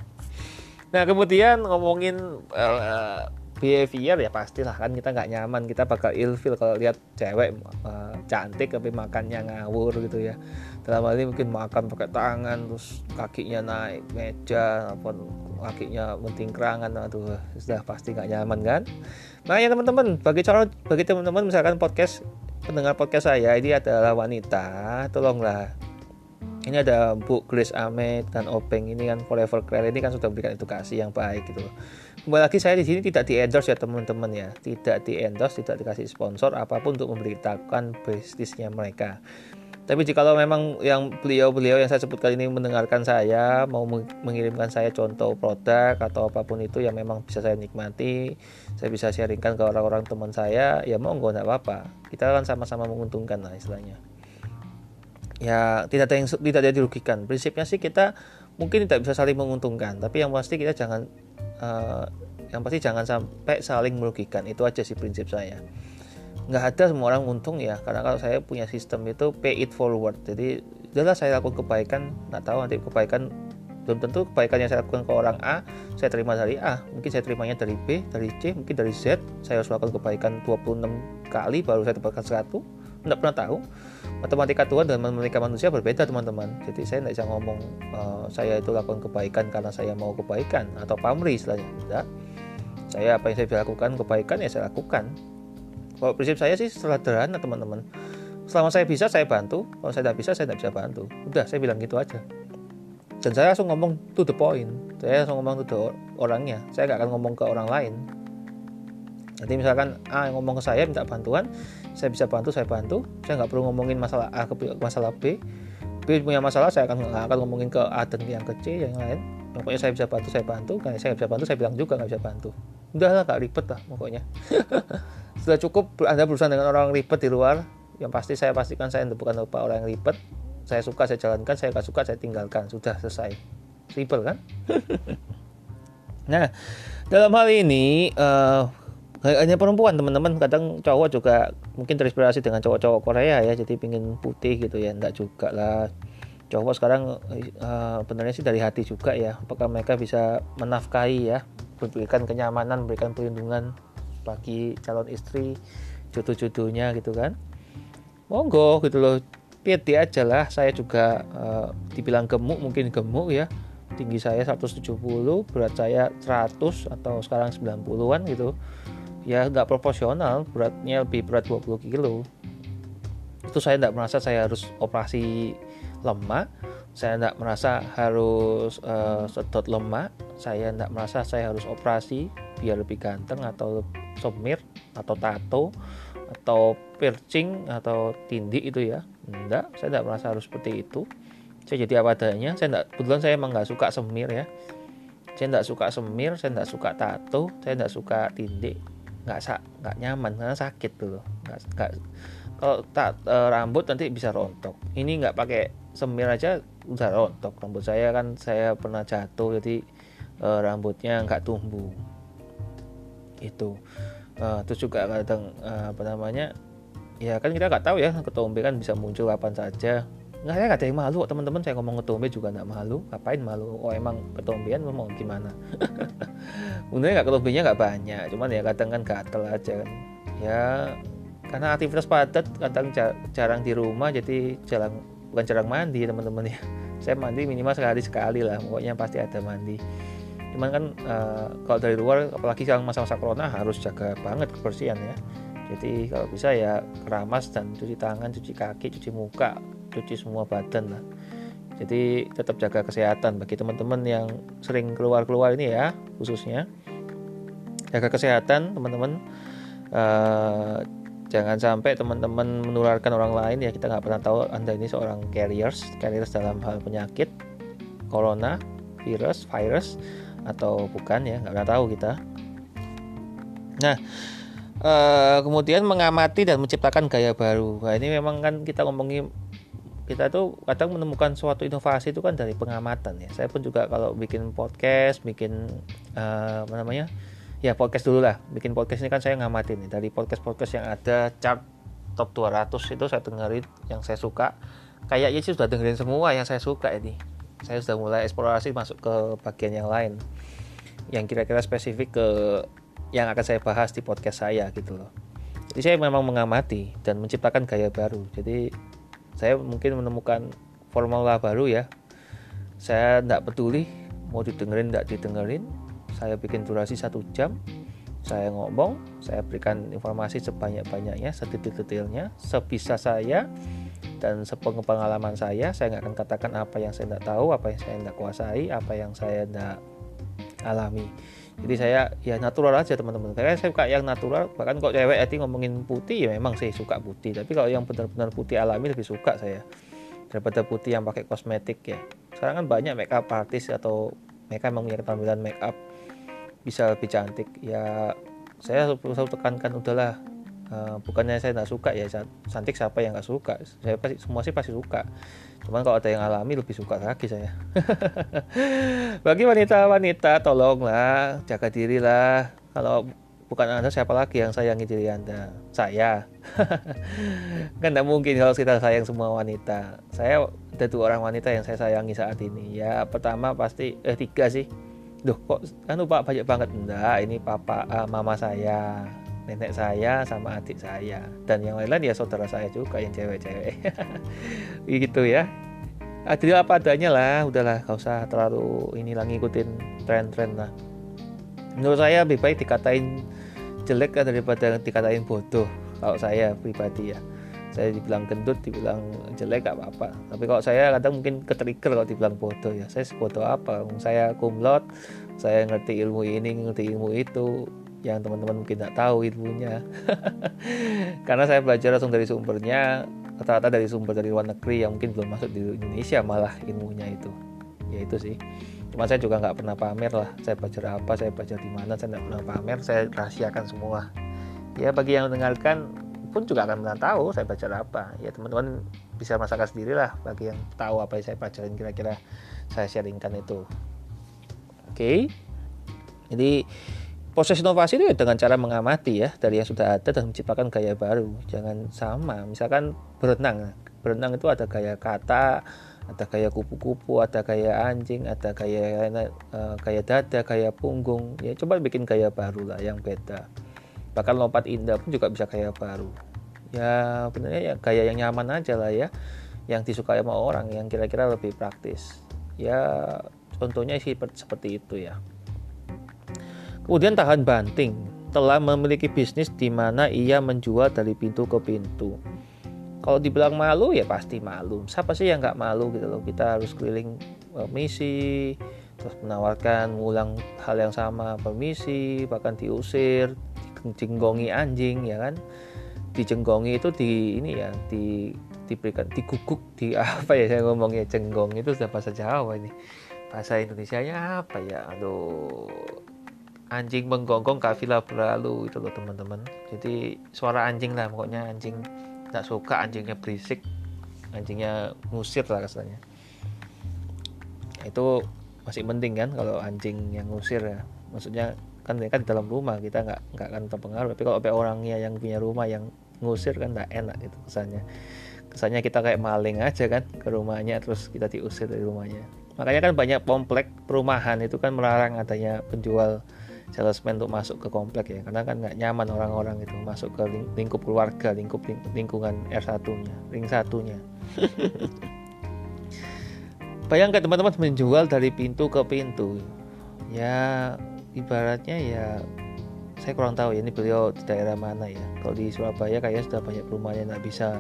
nah kemudian ngomongin uh, behavior ya pastilah kan kita nggak nyaman kita bakal ilfil kalau lihat cewek uh, cantik tapi makannya ngawur gitu ya. Dalam hal ini mungkin makan pakai tangan terus kakinya naik meja apa kakinya mentingkrangan aduh sudah pasti nggak nyaman kan? Nah ya teman-teman bagi cara bagi teman-teman misalkan podcast pendengar podcast saya ini adalah wanita tolonglah ini ada Bu Grace Ahmed dan Openg ini kan Forever Clear ini kan sudah memberikan edukasi yang baik gitu loh. Kembali lagi saya di sini tidak di endorse ya teman-teman ya, tidak di endorse, tidak dikasih sponsor apa pun untuk memberitakan bisnisnya mereka. Tapi jika memang yang beliau-beliau yang saya sebutkan ini mendengarkan saya, mau mengirimkan saya contoh produk atau apa pun itu yang memang bisa saya nikmati, saya bisa sharingkan ke orang-orang teman saya, ya mau nggak apa-apa. Kita kan sama-sama menguntungkan lah istilahnya ya tidak ada yang tidak ada yang dirugikan. Prinsipnya sih kita mungkin tidak bisa saling menguntungkan tapi yang pasti kita jangan uh, yang pasti jangan sampai saling merugikan. Itu aja sih prinsip saya. Nggak ada semua orang untung ya karena kalau saya punya sistem itu pay it forward. Jadi adalah saya lakukan kebaikan nggak tahu nanti kebaikan belum tentu kebaikan yang saya lakukan ke orang A saya terima dari A. Mungkin saya terimanya dari B dari C mungkin dari Z. Saya harus lakukan kebaikan 26 kali baru saya dapatkan 100 tidak pernah tahu. Matematika Tuhan dan matematika manusia berbeda teman-teman. Jadi saya tidak bisa ngomong uh, saya itu lakukan kebaikan karena saya mau kebaikan atau pamri istilahnya. Tidak saya apa yang saya bisa lakukan kebaikan ya saya lakukan. Kalau prinsip saya sih sederhana teman-teman. Selama saya bisa saya bantu. Kalau saya tidak bisa saya tidak bisa bantu. Udah saya bilang gitu aja. Dan saya langsung ngomong to the point. Saya langsung ngomong to the orangnya. Saya nggak akan ngomong ke orang lain. Nanti misalkan ah ngomong ke saya minta bantuan saya bisa bantu saya bantu. Saya nggak perlu ngomongin masalah A ke masalah B. B punya masalah saya akan nggak akan ngomongin ke A dan yang ke C yang lain. Pokoknya saya bisa bantu saya bantu. Karena saya bisa bantu saya bilang juga nggak bisa bantu. Udahlah nggak ribet lah pokoknya. [laughs] Sudah cukup anda berusaha dengan orang ribet di luar yang pasti saya pastikan saya bukan lupa orang yang ribet. Saya suka saya jalankan saya nggak suka saya tinggalkan. Sudah selesai. Simple kan? [laughs] Nah dalam hal ini uh, hanya perempuan teman-teman. Kadang cowok juga mungkin terinspirasi dengan cowok-cowok Korea ya jadi pingin putih gitu ya. Enggak juga lah. Cowok sekarang uh, benernya sih dari hati juga ya. Apakah mereka bisa menafkahi ya? Memberikan kenyamanan memberikan perlindungan bagi calon istri jodoh-jodohnya gitu kan. Monggo gitu loh. Pede aja lah. Saya juga uh, dibilang gemuk mungkin gemuk ya. Tinggi saya 170 berat saya 100 atau sekarang 90-an gitu ya nggak proporsional. Beratnya lebih berat 20 kilo. Itu saya tidak merasa saya harus operasi lemak. Saya tidak merasa harus uh, sedot lemak. Saya tidak merasa saya harus operasi biar lebih ganteng atau semir atau tato atau piercing atau tindik itu ya. Enggak saya tidak merasa harus seperti itu. Saya jadi apa adanya. Saya tidak kebetulan saya emang nggak suka semir ya. Saya tidak suka semir saya tidak suka tato saya tidak suka tindik nggak sak nggak nyaman karena sakit tuh. Nggak kalau tak e, rambut nanti bisa rontok. Ini nggak pakai semir aja udah rontok. Rambut saya kan saya pernah jatuh jadi e, rambutnya nggak tumbuh. Itu e, terus juga kadang e, apa namanya ya kan kita nggak tahu ya ketombe kan bisa muncul kapan saja nggak saya nggak ada yang malu. Teman-teman saya ngomong ketombe juga nggak malu. Ngapain malu? Oh emang ketombean mau gimana? [laughs] Sebenarnya nggak ketombenya nggak banyak. Cuman ya kadang kan gatel aja. Kan ya karena aktivitas padat kadang jarang di rumah jadi jarang bukan jarang mandi teman-teman ya. [laughs] Saya mandi minimal sekali sekali lah. Pokoknya pasti ada mandi. Cuman kan uh, kalau dari luar apalagi sekarang masa-masa corona harus jaga banget kebersihan ya. Jadi kalau bisa ya keramas dan cuci tangan cuci kaki cuci muka cuci semua badan lah. Jadi tetap jaga kesehatan bagi teman-teman yang sering keluar-keluar ini ya khususnya. Jaga kesehatan teman-teman. Uh, jangan sampai teman-teman menularkan orang lain ya. Kita nggak pernah tahu anda ini seorang carriers carriers dalam hal penyakit corona virus virus atau bukan ya nggak pernah tahu kita. Nah uh, kemudian mengamati dan menciptakan gaya baru. Nah ini memang kan kita ngomongin kita tuh kadang menemukan suatu inovasi itu kan dari pengamatan ya. Saya pun juga kalau bikin podcast bikin uh, apa namanya ya podcast dulu lah. Bikin podcast ini kan saya ngamatin nih. Dari podcast podcast yang ada chart top 200 itu saya dengerin yang saya suka. Kayaknya sih sudah dengerin semua yang saya suka ini. Saya sudah mulai eksplorasi masuk ke bagian yang lain. Yang kira-kira spesifik ke yang akan saya bahas di podcast saya gitu loh. Jadi saya memang mengamati dan menciptakan gaya baru. Jadi saya mungkin menemukan formula baru ya. Saya tidak peduli mau didengerin tidak didengerin. Saya bikin durasi satu jam saya ngomong saya berikan informasi sebanyak-banyaknya sedetil-detilnya sebisa saya dan sepengalaman saya. Saya nggak akan katakan apa yang saya tidak tahu apa yang saya tidak kuasai apa yang saya tidak alami jadi saya ya natural aja teman-teman. Karena saya suka yang natural bahkan kok cewek hati ngomongin putih ya memang saya suka putih. Tapi kalau yang benar-benar putih alami lebih suka saya. Daripada putih yang pakai kosmetik ya. Sekarang kan banyak makeup artist atau mereka memang punya keterampilan makeup bisa lebih cantik. Ya saya selalu tekankan udahlah uh, bukannya saya nggak suka ya cantik siapa yang nggak suka? Saya pasti semua sih pasti suka cuman kalau ada yang alami lebih suka lagi saya. [laughs] Bagi wanita-wanita tolonglah jaga diri lah kalau bukan anda siapa lagi yang sayangi diri anda? Saya. [laughs] Kan tidak mungkin kalau kita sayang semua wanita. Saya ada dua orang wanita yang saya sayangi saat ini. Ya pertama pasti eh tiga sih. Duh kok kan pak banyak banget. Enggak ini papa uh, mama saya nenek saya sama adik saya. Dan yang lain-lain ya saudara saya juga yang cewek-cewek. [laughs] Gitu ya. Adil apa adanya lah udahlah gak usah terlalu ini lah ngikutin tren-tren lah. Menurut saya lebih baik dikatain jelek kan daripada dikatain bodoh. Kalau saya pribadi ya. Saya dibilang gendut dibilang jelek gak apa-apa. Tapi kalau saya kadang mungkin ketrigger kalau dibilang bodoh ya. Saya bodoh apa? Saya kumlot saya ngerti ilmu ini ngerti ilmu itu yang teman-teman mungkin tidak tahu ilmunya. [laughs] Karena saya belajar langsung dari sumbernya rata-rata dari sumber dari luar negeri yang mungkin belum masuk di Indonesia malah ilmunya itu. Ya itu sih. Cuma saya juga nggak pernah pamer lah saya belajar apa saya belajar di mana saya nggak pernah pamer saya rahasiakan semua. Ya bagi yang mendengarkan pun juga akan pernah tahu saya baca apa. Ya teman-teman bisa merasakan sendiri lah bagi yang tahu apa yang saya pelajarin kira-kira saya sharingkan itu. Oke. Okay? jadi proses inovasi itu ya dengan cara mengamati ya dari yang sudah ada dan menciptakan gaya baru. Jangan sama misalkan berenang. Berenang itu ada gaya kata ada gaya kupu-kupu ada gaya anjing ada gaya uh, gaya dada gaya punggung. Ya coba bikin gaya baru lah yang beda. Bahkan lompat indah pun juga bisa gaya baru. Ya benernya ya gaya yang nyaman aja lah ya yang disukai sama orang yang kira-kira lebih praktis. Ya contohnya sih seperti itu ya kemudian tahan banting telah memiliki bisnis di mana ia menjual dari pintu ke pintu. Kalau dibilang malu ya pasti malu. Siapa sih yang nggak malu gitu loh? Kita harus keliling misi terus menawarkan mengulang hal yang sama permisi bahkan diusir dijenggongi anjing ya kan? Dijenggongi itu di ini ya di diberikan diguguk di [laughs] apa ya saya ngomongnya jenggong itu sudah bahasa Jawa ini. Bahasa Indonesia nya apa ya? Aduh anjing menggonggong kafilah berlalu itu loh teman-teman. Jadi suara anjing lah pokoknya anjing tak suka anjingnya berisik anjingnya ngusir lah rasanya. Itu masih penting kan kalau anjing yang ngusir ya. Maksudnya kan kan di dalam rumah kita nggak nggak akan terpengaruh. Tapi kalau orangnya yang punya rumah yang ngusir kan nggak enak itu kesannya. Kesannya kita kayak maling aja kan ke rumahnya terus kita diusir dari rumahnya. Makanya kan banyak komplek perumahan itu kan melarang adanya penjual salesman untuk masuk ke komplek ya. Karena kan nggak nyaman orang-orang itu masuk ke lingkup keluarga lingkup lingkungan R1 nya ring satunya. [laughs] Bayangkan teman-teman menjual dari pintu ke pintu. Ya ibaratnya ya saya kurang tahu ya ini beliau di daerah mana ya. Kalau di Surabaya kayaknya sudah banyak perumahan yang nggak bisa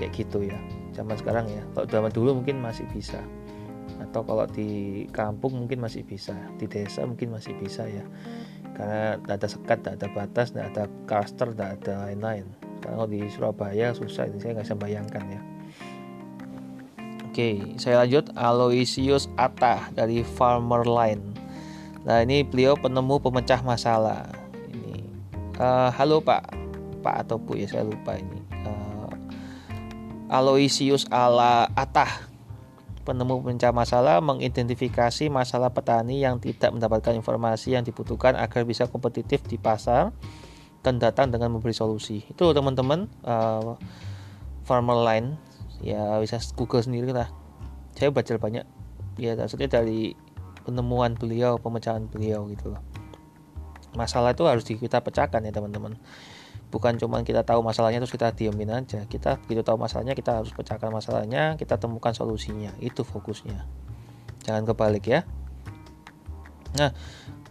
kayak gitu ya zaman sekarang ya. Kalau zaman dulu mungkin masih bisa atau kalau di kampung mungkin masih bisa di desa mungkin masih bisa ya karena tidak ada sekat tidak ada batas tidak ada cluster tidak ada lain-lain kalau di Surabaya susah ini saya nggak bisa bayangkan ya Oke, saya lanjut Aloysius Atta dari Farmer Line. Nah, ini beliau penemu pemecah masalah. Ini uh, halo Pak, Pak atau Bu ya saya lupa ini. Uh, Aloysius Ala Atta penemu pemecah masalah mengidentifikasi masalah petani yang tidak mendapatkan informasi yang dibutuhkan agar bisa kompetitif di pasar dan datang dengan memberi solusi. Itu teman-teman uh, Farmer Line. Ya bisa Google sendiri lah. Saya baca banyak ya maksudnya dari penemuan beliau pemecahan beliau gitu loh. Masalah itu harus kita pecahkan ya teman-teman bukan cuma kita tahu masalahnya terus kita diamin aja. Kita begitu tahu masalahnya kita harus pecahkan masalahnya kita temukan solusinya. Itu fokusnya. Jangan kebalik ya. Nah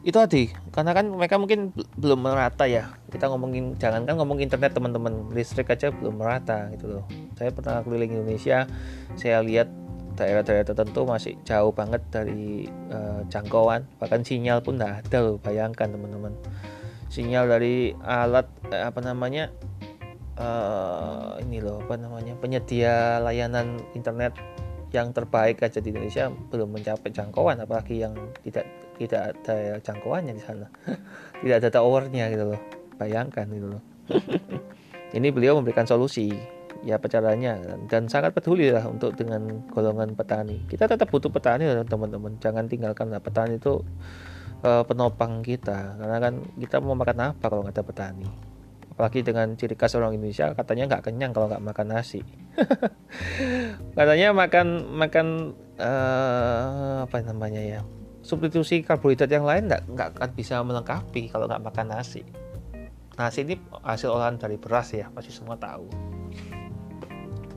itu tadi. Karena kan mereka mungkin belum merata ya. Kita ngomongin jangan kan ngomong internet teman-teman. Listrik aja belum merata gitu loh. Saya pernah keliling Indonesia saya lihat daerah-daerah tertentu masih jauh banget dari uh, jangkauan. Bahkan sinyal pun tidak ada loh. Bayangkan teman-teman sinyal dari alat eh, apa namanya uh, ini loh apa namanya penyedia layanan internet yang terbaik aja di Indonesia belum mencapai jangkauan apalagi yang tidak tidak ada jangkauannya di sana. [laughs] Tidak ada towernya gitu loh. Bayangkan gitu loh. [laughs] Ini beliau memberikan solusi ya caranya dan sangat peduli lah untuk dengan golongan petani. Kita tetap butuh petani teman-teman. Jangan tinggalkan lah petani itu uh, penopang kita. Karena kan kita mau makan apa kalau nggak ada petani? Apalagi dengan ciri khas orang Indonesia katanya nggak kenyang kalau nggak makan nasi. [laughs] Katanya makan makan uh, apa namanya ya substitusi karbohidrat yang lain nggak nggak akan bisa melengkapi kalau nggak makan nasi. Nasi ini hasil olahan dari beras ya pasti semua tahu.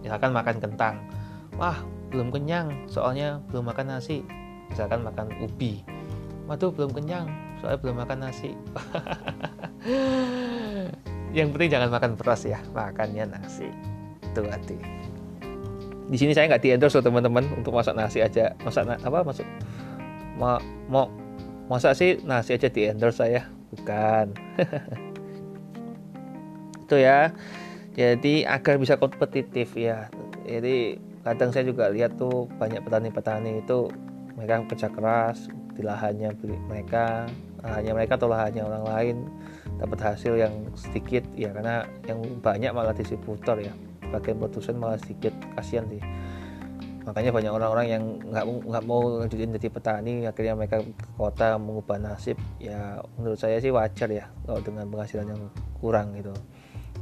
Misalkan makan kentang wah belum kenyang soalnya belum makan nasi. Misalkan makan ubi waduh belum kenyang soalnya belum makan nasi. [laughs] Yang penting jangan makan beras ya makannya nasi. Itu hati. Di sini saya nggak di endorse teman-teman untuk masak nasi aja. Masak na apa masuk mau mau masak sih nasi aja di saya? Bukan. [laughs] Itu ya. Jadi agar bisa kompetitif ya. Jadi kadang saya juga lihat tuh banyak petani-petani itu mereka kerja keras di lahannya mereka lahannya mereka atau lahannya orang lain dapat hasil yang sedikit ya karena yang banyak malah distributor ya. Bagian produsen malah sedikit kasihan sih. Makanya banyak orang-orang yang nggak nggak mau lanjutin jadi petani akhirnya mereka ke kota mengubah nasib. Ya menurut saya sih wajar ya kalau dengan penghasilan yang kurang gitu.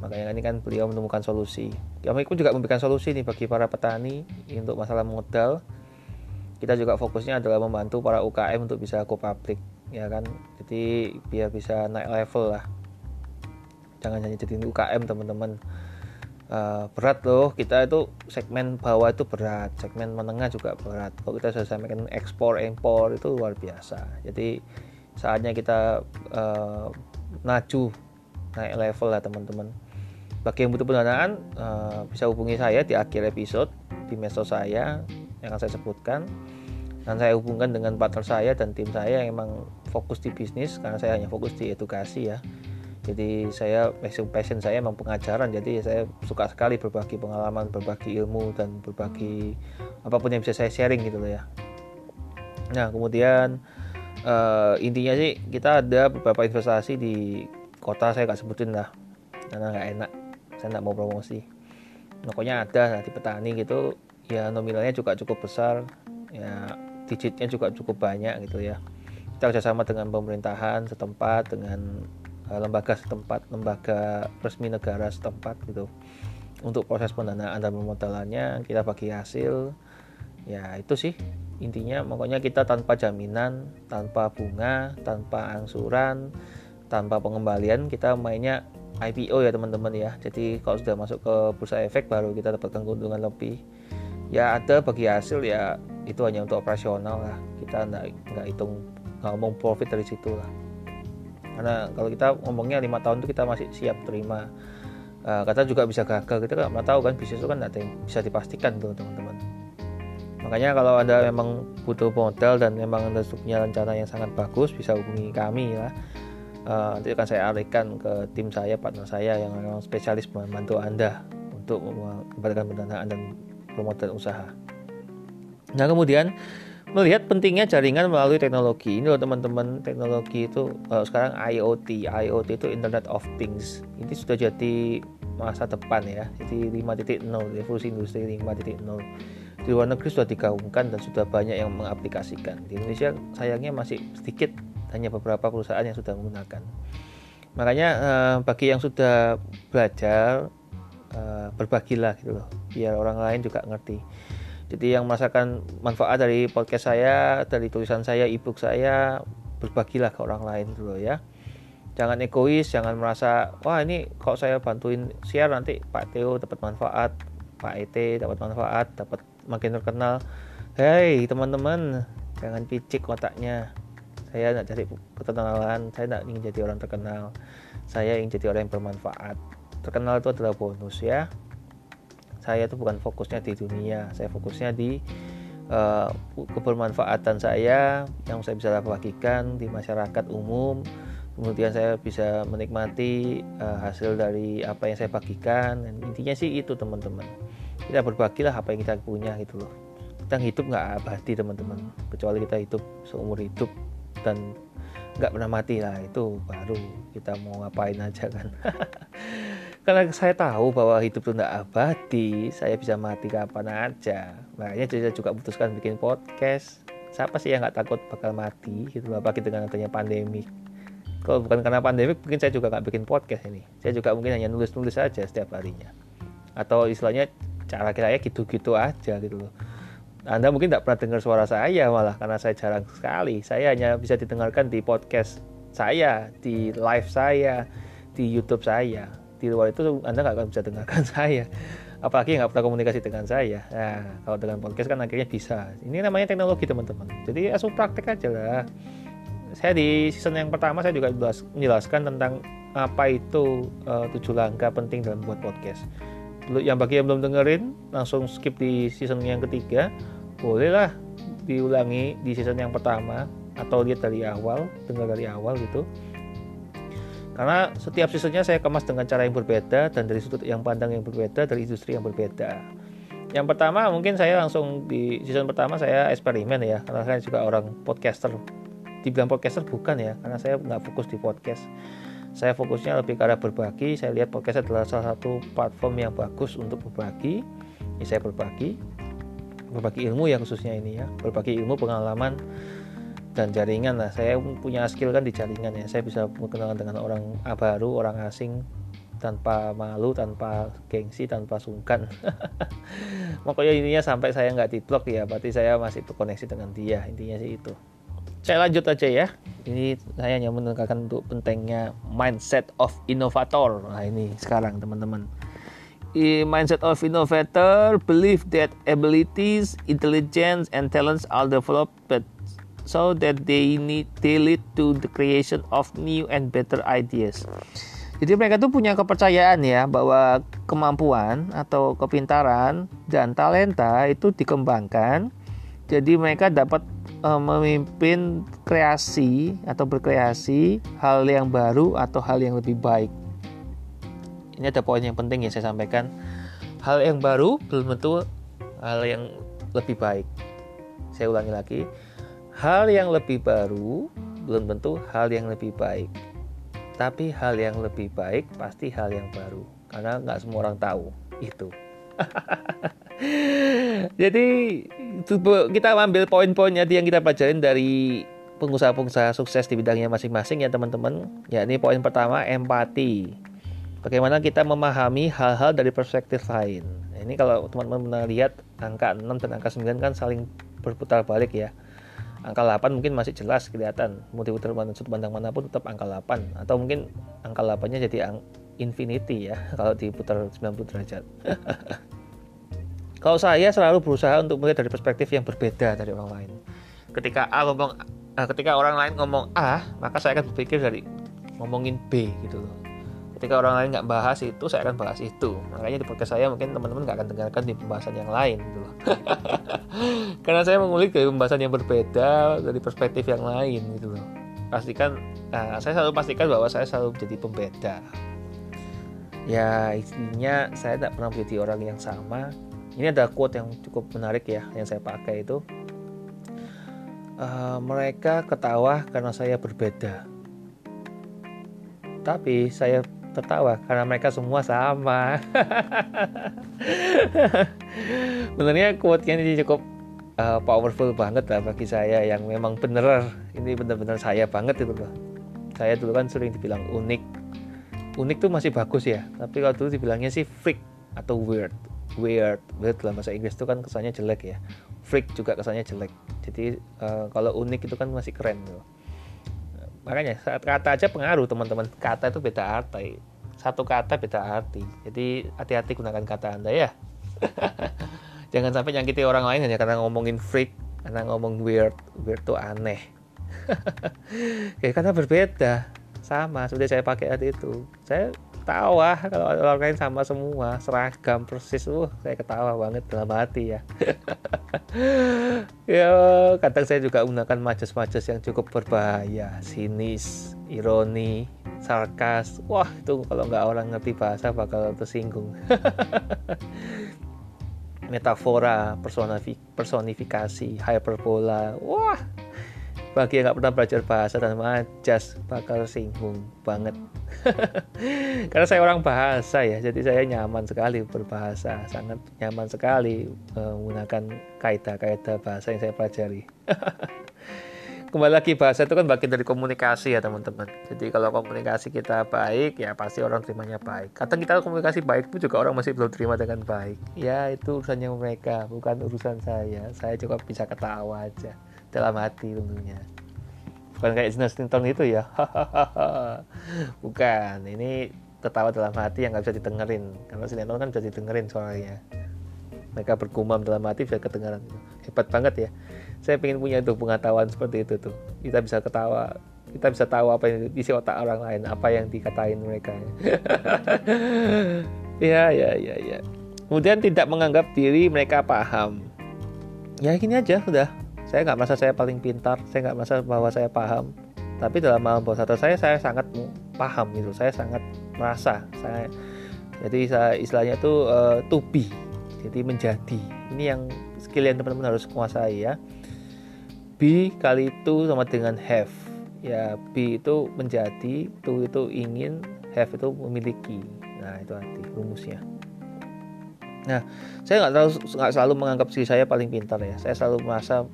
Makanya ini kan beliau menemukan solusi. Ya pun juga memberikan solusi nih bagi para petani untuk masalah modal kita juga fokusnya adalah membantu para UKM untuk bisa go public ya kan? Jadi biar bisa naik level lah. Jangan hanya jadi UKM teman-teman. Uh, berat loh. Kita itu segmen bawah itu berat segmen menengah juga berat. Kalau kita sudah sampaikan ekspor impor itu luar biasa. Jadi saatnya kita uh, maju naik level lah teman-teman. Bagi yang butuh pendanaan uh, bisa hubungi saya di akhir episode di medsos saya yang akan saya sebutkan. Dan saya hubungkan dengan partner saya dan tim saya yang memang fokus di bisnis. Karena saya hanya fokus di edukasi ya. Jadi saya passion, saya memang pengajaran. Jadi saya suka sekali berbagi pengalaman berbagi ilmu dan berbagi apa pun yang bisa saya sharing gitu loh ya. Nah kemudian uh, intinya sih kita ada beberapa investasi di kota saya nggak sebutin lah. Karena nggak enak. Saya nggak mau promosi. Pokoknya ada di petani gitu ya nominalnya juga cukup besar. Ya digitnya juga cukup banyak gitu ya. Kita kerjasama dengan pemerintahan setempat dengan uh, lembaga setempat lembaga resmi negara setempat gitu. Untuk proses pendanaan dan pemodalannya kita bagi hasil. Ya itu sih intinya. Pokoknya kita tanpa jaminan tanpa bunga tanpa angsuran tanpa pengembalian kita mainnya IPO ya teman-teman ya. Jadi kalau sudah masuk ke bursa efek baru kita dapatkan keuntungan lebih ya ada bagi hasil ya itu hanya untuk operasional lah. Kita nggak nggak hitung ngomong profit dari situ lah. Karena kalau kita ngomongnya lima tahun itu kita masih siap terima. Uh, kata juga bisa gagal kita nggak tahu kan bisnis itu kan nggak bisa dipastikan tuh teman-teman. Makanya kalau anda memang butuh modal dan memang anda punya rencana yang sangat bagus bisa hubungi kami ya uh, nanti akan saya alihkan ke tim saya partner saya yang memang spesialis membantu anda untuk memberikan pendanaan dan promosi usaha. Nah kemudian melihat pentingnya jaringan melalui teknologi ini loh teman-teman. Teknologi itu uh, sekarang IoT IoT itu Internet of Things. Ini sudah jadi masa depan ya jadi 5.0 revolusi industri 5.0 di luar negeri sudah digaungkan dan sudah banyak yang mengaplikasikan. Di Indonesia sayangnya masih sedikit hanya beberapa perusahaan yang sudah menggunakan. Makanya uh, bagi yang sudah belajar uh, berbagilah gitu loh biar orang lain juga ngerti jadi yang merasakan manfaat dari podcast saya, dari tulisan saya, ebook saya, berbagilah ke orang lain dulu ya. Jangan egois, jangan merasa wah ini kok saya bantuin share nanti Pak Theo dapat manfaat, Pak ET dapat manfaat, dapat makin terkenal. Hei teman-teman, jangan picik kotaknya. Saya tidak cari keterkenalan, saya tidak ingin jadi orang terkenal. Saya ingin jadi orang yang bermanfaat. Terkenal itu adalah bonus ya. Saya itu bukan fokusnya di dunia saya fokusnya di uh, kebermanfaatan saya yang saya bisa bagikan di masyarakat umum. Kemudian saya bisa menikmati uh, hasil dari apa yang saya bagikan. Dan intinya sih itu teman-teman. Kita berbagilah apa yang kita punya gitu loh. Kita hidup nggak abadi teman-teman. Kecuali kita hidup seumur hidup dan nggak pernah mati. Lah itu baru kita mau ngapain aja kan [laughs] karena saya tahu bahwa hidup itu tidak abadi saya bisa mati kapan aja. Makanya saya juga putuskan bikin podcast. Siapa sih yang nggak takut bakal mati gitu apalagi dengan adanya pandemi? Kalau bukan karena pandemi mungkin saya juga nggak bikin podcast ini. Saya juga mungkin hanya nulis-nulis saja setiap harinya. Atau istilahnya cara kiranya gitu-gitu aja gitu loh. Anda mungkin tidak pernah dengar suara saya malah karena saya jarang sekali. Saya hanya bisa didengarkan di podcast saya, di live saya, di YouTube saya di luar itu Anda nggak akan bisa dengarkan [laughs] saya. Apalagi nggak pernah komunikasi dengan saya. Nah kalau dengan podcast kan akhirnya bisa. Ini namanya teknologi teman-teman. Jadi asal praktek aja lah. Saya di season yang pertama saya juga menjelaskan tentang apa itu uh, tujuh langkah penting dalam buat podcast. Yang bagi yang belum dengerin langsung skip di season yang ketiga. Bolehlah diulangi di season yang pertama atau lihat dari awal dengar dari awal gitu karena setiap seasonnya saya kemas dengan cara yang berbeda dan dari sudut yang pandang yang berbeda dari industri yang berbeda. Yang pertama mungkin saya langsung di season pertama saya eksperimen ya karena saya juga orang podcaster. Dibilang podcaster bukan ya karena saya nggak fokus di podcast. Saya fokusnya lebih ke arah berbagi. Saya lihat podcast adalah salah satu platform yang bagus untuk berbagi. Ini saya berbagi, berbagi ilmu ya khususnya ini ya, berbagi ilmu pengalaman dan jaringan lah. Saya punya skill kan di jaringan ya. Saya bisa berkenalan dengan orang baru orang asing tanpa malu tanpa gengsi tanpa sungkan. [laughs] Pokoknya intinya sampai saya nggak di blok ya berarti saya masih berkoneksi dengan dia. Intinya sih itu. Saya lanjut aja ya. Ini saya hanya menekankan untuk pentingnya mindset of innovator. Nah ini sekarang teman-teman. Mindset of innovator believe that abilities intelligence and talents are developed so that they need they lead to the creation of new and better ideas. Jadi mereka tuh punya kepercayaan ya bahwa kemampuan atau kepintaran dan talenta itu dikembangkan. Jadi mereka dapat uh, memimpin kreasi atau berkreasi hal yang baru atau hal yang lebih baik. Ini ada poin yang penting yang saya sampaikan. Hal yang baru belum tentu hal yang lebih baik. Saya ulangi lagi Hal yang lebih baru belum tentu hal yang lebih baik. Tapi hal yang lebih baik pasti hal yang baru. Karena nggak semua orang tahu itu. [laughs] Jadi kita ambil poin-poinnya yang kita pelajarin dari pengusaha-pengusaha sukses di bidangnya masing-masing ya teman-teman. Ya ini poin pertama empati. Bagaimana kita memahami hal-hal dari perspektif lain. Ini kalau teman-teman pernah lihat angka 6 dan angka 9 kan saling berputar balik ya angka 8 mungkin masih jelas kelihatan. Mau sudut pandang mana pun tetap angka 8 atau mungkin angka 8 nya jadi ang infinity ya [laughs] kalau diputar 90 derajat. [laughs] Kalau saya selalu berusaha untuk melihat dari perspektif yang berbeda dari orang lain. Ketika A ngomong ketika orang lain ngomong A maka saya akan berpikir dari ngomongin B gitu loh ketika orang lain nggak bahas itu saya akan bahas itu. Makanya di podcast saya mungkin teman-teman nggak akan dengarkan di pembahasan yang lain gitu loh. [laughs] Karena saya mengulik dari pembahasan yang berbeda dari perspektif yang lain gitu loh. Pastikan nah, saya selalu pastikan bahwa saya selalu menjadi pembeda. Ya intinya saya tidak pernah menjadi orang yang sama. Ini ada quote yang cukup menarik ya yang saya pakai itu. Uh, mereka ketawa karena saya berbeda. Tapi saya tertawa karena mereka semua sama. [laughs] Benernya quote-nya ini cukup uh, powerful banget lah bagi saya yang memang bener ini bener-bener saya banget itu loh. Saya dulu kan sering dibilang unik. Unik tuh masih bagus ya tapi kalau dulu dibilangnya sih freak atau weird. Weird weird dalam bahasa Inggris itu kan kesannya jelek ya. Freak juga kesannya jelek. Jadi uh, kalau unik itu kan masih keren tuh makanya saat kata aja pengaruh teman-teman. Kata itu beda arti. Satu kata beda arti. Jadi hati-hati gunakan kata anda ya. [laughs] Jangan sampai nyakiti orang lain hanya karena ngomongin freak karena ngomong weird. Weird tuh aneh. [laughs] Kayak karena berbeda. Sama sudah saya pakai hati itu. Saya ketawa. Kalau orang lain sama semua seragam persis. Uh saya ketawa banget dalam hati ya. [laughs] Ya kadang saya juga menggunakan majas-majas yang cukup berbahaya. Sinis ironi sarkas. Wah itu kalau nggak orang ngerti bahasa bakal tersinggung. [laughs] Metafora personifikasi hyperbola wah bagi yang nggak pernah belajar bahasa dan majas bakal singgung banget [laughs] karena saya orang bahasa ya jadi saya nyaman sekali berbahasa sangat nyaman sekali menggunakan kaidah-kaidah bahasa yang saya pelajari. [laughs] Kembali lagi bahasa itu kan bagian dari komunikasi ya teman-teman. Jadi kalau komunikasi kita baik ya pasti orang terimanya baik. Kadang kita komunikasi baik pun juga orang masih belum terima dengan baik. Ya itu urusannya mereka bukan urusan saya. Saya cukup bisa ketawa aja dalam hati tentunya bukan kayak sinetron itu ya. [laughs] Bukan. Ini tertawa dalam hati yang nggak bisa didengerin. Karena sinetron kan bisa didengerin suaranya. Mereka bergumam dalam hati bisa kedengaran hebat banget ya. Saya pengen punya itu pengetahuan seperti itu tuh. Kita bisa ketawa. Kita bisa tahu apa yang isi otak orang lain. Apa yang dikatain mereka. [laughs] Ya ya ya ya. Kemudian tidak menganggap diri mereka paham. Ya gini aja udah saya nggak merasa saya paling pintar saya nggak merasa bahwa saya paham. Tapi dalam alam bawah sadar saya saya sangat paham gitu. Saya sangat merasa saya jadi saya istilahnya itu uh, to be jadi menjadi. Ini yang skill yang teman-teman harus kuasai ya. Be kali itu sama dengan have. Ya be itu menjadi to itu ingin have itu memiliki. Nah itu arti rumusnya. Nah, saya nggak selalu nggak selalu menganggap diri saya paling pintar ya. Saya selalu merasa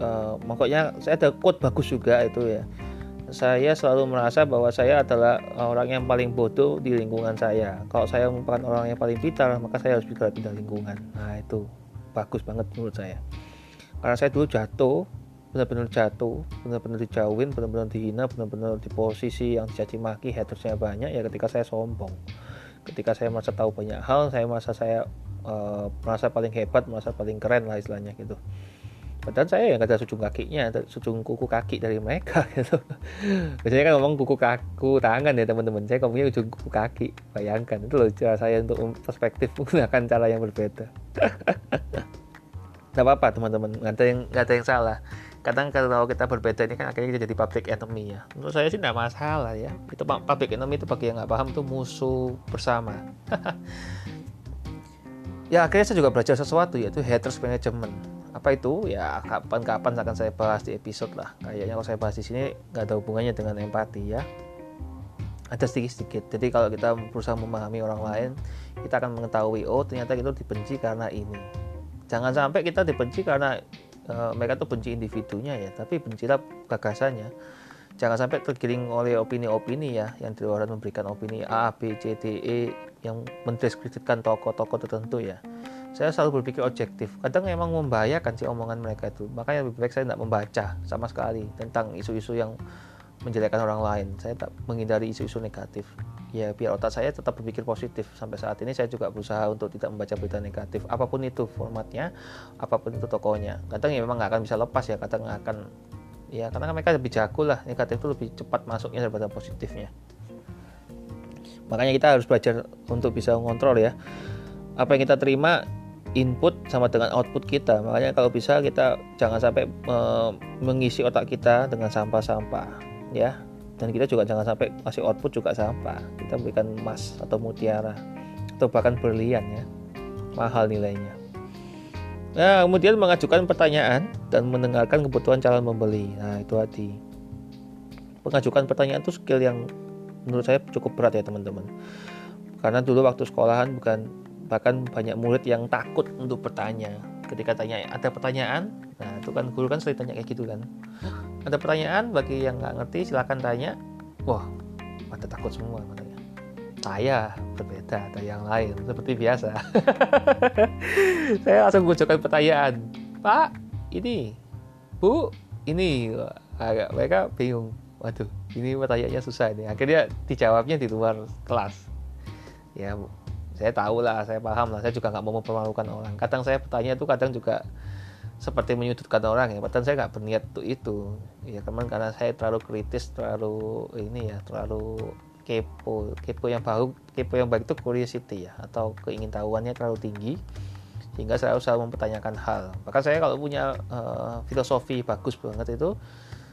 uh, makanya saya ada quote bagus juga itu ya. Saya selalu merasa bahwa saya adalah orang yang paling bodoh di lingkungan saya. Kalau saya merupakan orang yang paling pintar maka saya harus bisa pindah lingkungan. Nah itu bagus banget menurut saya. Karena saya dulu jatuh benar-benar jatuh benar-benar dijauhin benar-benar dihina benar-benar di posisi yang dicaci maki hatersnya banyak ya ketika saya sombong. Ketika saya merasa tahu banyak hal saya merasa saya uh, merasa paling hebat merasa paling keren lah istilahnya gitu Padahal saya yang ada sujung kakinya, sujung kuku kaki dari mereka [laughs] gitu. Biasanya kan ngomong kuku kaku tangan ya teman-teman. Saya ngomongnya ujung kuku kaki. Bayangkan itu loh cara saya untuk perspektif [laughs] menggunakan cara yang berbeda. [laughs] Tidak apa-apa teman-teman, nggak ada yang nggak ada yang salah. Kadang kalau kita berbeda ini kan akhirnya kita jadi public enemy ya. Menurut saya sih tidak masalah ya. Itu public enemy itu bagi yang nggak paham itu musuh bersama. ya akhirnya saya juga belajar sesuatu yaitu haters management apa itu? Ya kapan-kapan akan saya bahas di episode lah. Kayaknya kalau saya bahas di sini nggak ada hubungannya dengan empati ya. Ada sedikit-sedikit. Jadi kalau kita berusaha memahami orang lain kita akan mengetahui oh ternyata itu dibenci karena ini. Jangan sampai kita dibenci karena uh, mereka tuh benci individunya ya tapi bencilah gagasannya jangan sampai tergiring oleh opini-opini ya yang di luar memberikan opini A, B, C, D, E yang mendeskripsikan tokoh-tokoh tertentu ya. Saya selalu berpikir objektif. Kadang memang membahayakan sih omongan mereka itu. Makanya lebih baik saya tidak membaca sama sekali tentang isu-isu yang menjelekkan orang lain. Saya tak menghindari isu-isu negatif. Ya biar otak saya tetap berpikir positif. Sampai saat ini saya juga berusaha untuk tidak membaca berita negatif. Apa pun itu formatnya apa pun itu tokonya kadang ya memang nggak akan bisa lepas ya. Kadang akan ya karena mereka lebih jago lah. Negatif itu lebih cepat masuknya daripada positifnya. Makanya kita harus belajar untuk bisa mengontrol ya. Apa yang kita terima input sama dengan output kita. Makanya kalau bisa kita jangan sampai uh, mengisi otak kita dengan sampah-sampah ya. Dan kita juga jangan sampai kasih output juga sampah. Kita berikan emas atau mutiara atau bahkan berlian ya. Mahal nilainya nah kemudian mengajukan pertanyaan dan mendengarkan kebutuhan calon membeli nah itu hati mengajukan pertanyaan itu skill yang menurut saya cukup berat ya teman-teman. Karena dulu waktu sekolahan bukan bahkan banyak murid yang takut untuk bertanya. Ketika tanya ada pertanyaan? Nah itu kan guru kan sering tanya kayak gitu kan. Ada pertanyaan? Bagi yang nggak ngerti silahkan tanya. Wah pada takut semua saya berbeda ada yang lain seperti biasa. [laughs] Saya langsung mengucapkan pertanyaan pak ini bu ini. Agak mereka bingung. Waduh ini pertanyaannya susah ini. Akhirnya dijawabnya di luar kelas. Ya saya tahu lah saya paham lah. Saya juga nggak mau mempermalukan orang. Kadang saya bertanya itu kadang juga seperti menyudutkan orang ya. Padahal saya nggak berniat untuk itu. Ya teman karena saya terlalu kritis terlalu ini ya terlalu kepo kepo yang baru kepo yang baik itu curiosity ya atau keingintahuannya terlalu tinggi sehingga saya selalu mempertanyakan hal. Bahkan saya kalau punya uh, filosofi bagus banget itu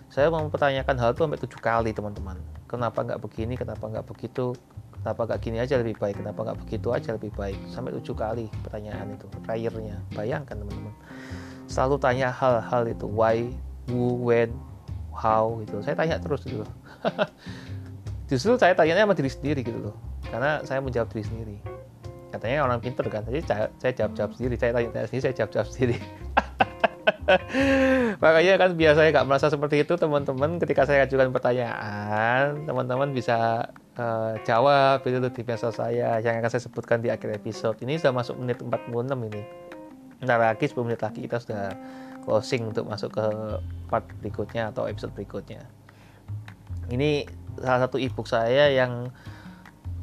saya mempertanyakan hal itu sampai tujuh kali teman-teman. Kenapa nggak begini kenapa nggak begitu kenapa nggak gini aja lebih baik kenapa nggak begitu aja lebih baik. Sampai tujuh kali pertanyaan itu terakhirnya. Bayangkan teman-teman. Selalu tanya hal-hal itu why who when how gitu. Saya tanya terus gitu [laughs] justru saya tanya sama diri sendiri gitu loh. Karena saya menjawab diri sendiri. Katanya orang pinter kan jadi saya jawab jawab sendiri. Saya tanya, tanya sendiri saya jawab jawab sendiri. [laughs] Makanya kan biasanya nggak merasa seperti itu teman-teman. Ketika saya ajukan pertanyaan teman-teman bisa uh, jawab itu di medsos saya yang akan saya sebutkan di akhir episode. Ini sudah masuk menit 46 ini. Ntar lagi 10 menit lagi kita sudah closing untuk masuk ke part berikutnya atau episode berikutnya. Ini salah satu ebook saya yang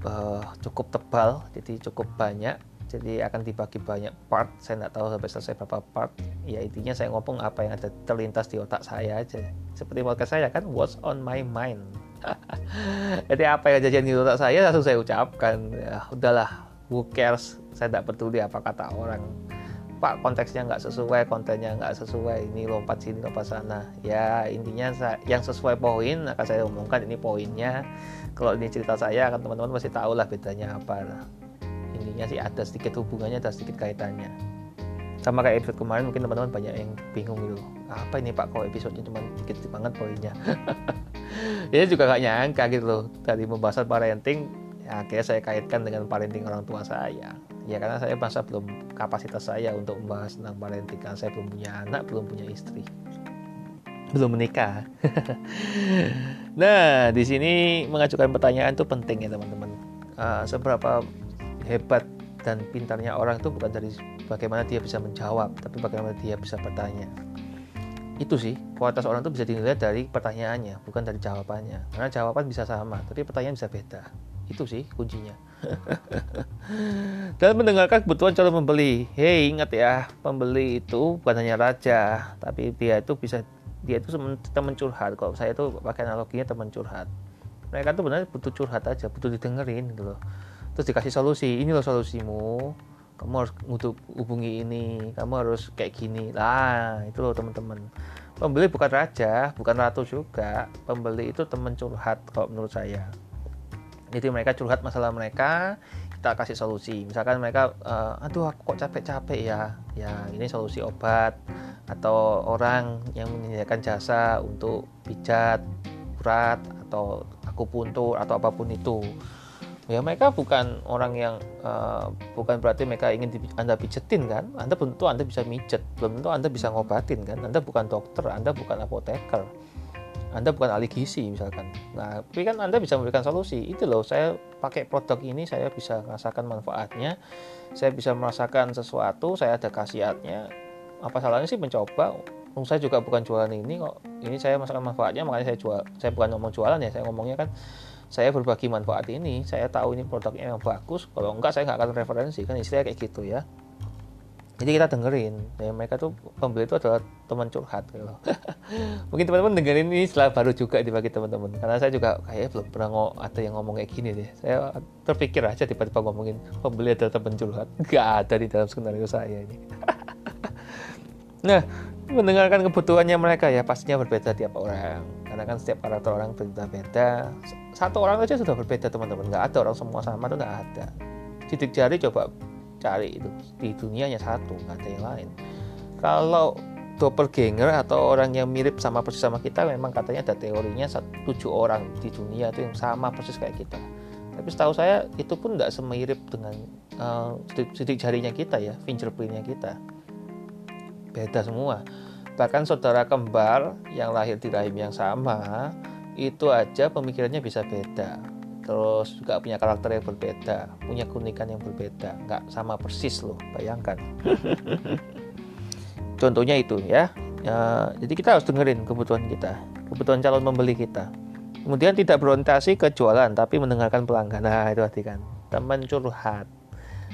uh, cukup tebal jadi cukup banyak. Jadi akan dibagi banyak part saya tidak tahu sampai selesai berapa part. Ya intinya saya ngomong apa yang ada terlintas di otak saya aja. Seperti podcast saya kan what's on my mind? [laughs] Jadi apa yang jajan di otak saya langsung saya ucapkan. Ya udahlah who cares? Saya tidak peduli apa kata orang pak konteksnya nggak sesuai kontennya nggak sesuai. Ini lompat sini lompat sana. Ya intinya yang sesuai poin akan saya omongkan ini poinnya. Kalau ini cerita saya akan teman-teman pasti tahu lah bedanya apa. Intinya sih ada sedikit hubungannya ada sedikit kaitannya. Sama kayak episode kemarin mungkin teman-teman banyak yang bingung gitu. Apa ini pak? Kok episodenya cuma dikit banget poinnya? [laughs] Ya juga gak nyangka gitu loh. Tadi membahas parenting ya akhirnya saya kaitkan dengan parenting orang tua saya ya karena saya masa belum kapasitas saya untuk membahas tentang parenting karena saya belum punya anak belum punya istri belum menikah [laughs] nah di sini mengajukan pertanyaan itu penting ya teman-teman uh, seberapa hebat dan pintarnya orang itu bukan dari bagaimana dia bisa menjawab, tapi bagaimana dia bisa bertanya. Itu sih, kualitas orang itu bisa dinilai dari pertanyaannya, bukan dari jawabannya. Karena jawaban bisa sama, tapi pertanyaan bisa beda. Itu sih kuncinya. [laughs] dan mendengarkan kebutuhan calon membeli. Hei, ingat ya, pembeli itu bukan hanya raja, tapi dia itu bisa dia itu teman curhat. Kalau saya itu pakai analoginya teman curhat. Mereka tuh benar butuh curhat aja, butuh didengerin gitu loh terus dikasih solusi ini loh solusimu kamu harus untuk hubungi ini kamu harus kayak gini lah itu loh teman-teman pembeli bukan raja bukan ratu juga pembeli itu teman curhat kalau menurut saya jadi mereka curhat masalah mereka kita kasih solusi. Misalkan mereka uh, aduh aku kok capek-capek ya. Ya ini solusi obat. Atau orang yang menyediakan jasa untuk pijat urat atau akupuntur atau apa pun itu. Ya mereka bukan orang yang uh, bukan berarti mereka ingin di, anda pijetin kan? Anda tentu anda bisa mijet belum tentu anda bisa ngobatin kan? Anda bukan dokter anda bukan apoteker anda bukan ahli gizi misalkan. Nah tapi kan anda bisa memberikan solusi. Itu loh saya pakai produk ini saya bisa merasakan manfaatnya saya bisa merasakan sesuatu saya ada khasiatnya. Apa salahnya sih mencoba? Oh, saya juga bukan jualan ini kok. Ini saya merasakan manfaatnya makanya saya jual saya bukan ngomong jualan ya saya ngomongnya kan saya berbagi manfaat ini saya tahu ini produknya yang bagus kalau enggak saya nggak akan referensi kan istilahnya kayak gitu ya jadi kita dengerin. Ya mereka tuh pembeli itu adalah teman curhat gitu [laughs] mungkin teman-teman dengerin ini setelah baru juga dibagi teman-teman. Karena saya juga kayak belum pernah ngomong ada yang ngomong kayak gini deh. Saya terpikir aja tiba-tiba ngomongin pembeli adalah teman curhat. Nggak ada di dalam skenario saya ini. [laughs] Nah mendengarkan kebutuhannya mereka ya pastinya berbeda tiap orang. Karena kan setiap karakter orang berbeda-beda. Satu orang aja sudah berbeda teman-teman. Nggak ada orang semua sama tuh nggak ada. Sidik jari coba cari itu di dunianya satu nggak ada yang lain. Kalau doppelganger atau orang yang mirip sama persis sama kita memang katanya ada teorinya tujuh orang di dunia itu yang sama persis kayak kita. Tapi setahu saya itu pun nggak semirip dengan uh, sidik jarinya kita ya fingerprintnya kita. Beda semua. Bahkan saudara kembar yang lahir di rahim yang sama itu aja pemikirannya bisa beda terus juga punya karakter yang berbeda punya keunikan yang berbeda. Nggak sama persis loh bayangkan. [laughs] Contohnya itu ya. ya jadi kita harus dengerin kebutuhan kita kebutuhan calon membeli kita. Kemudian tidak berorientasi ke jualan tapi mendengarkan pelanggan. Nah itu arti kan. Teman curhat.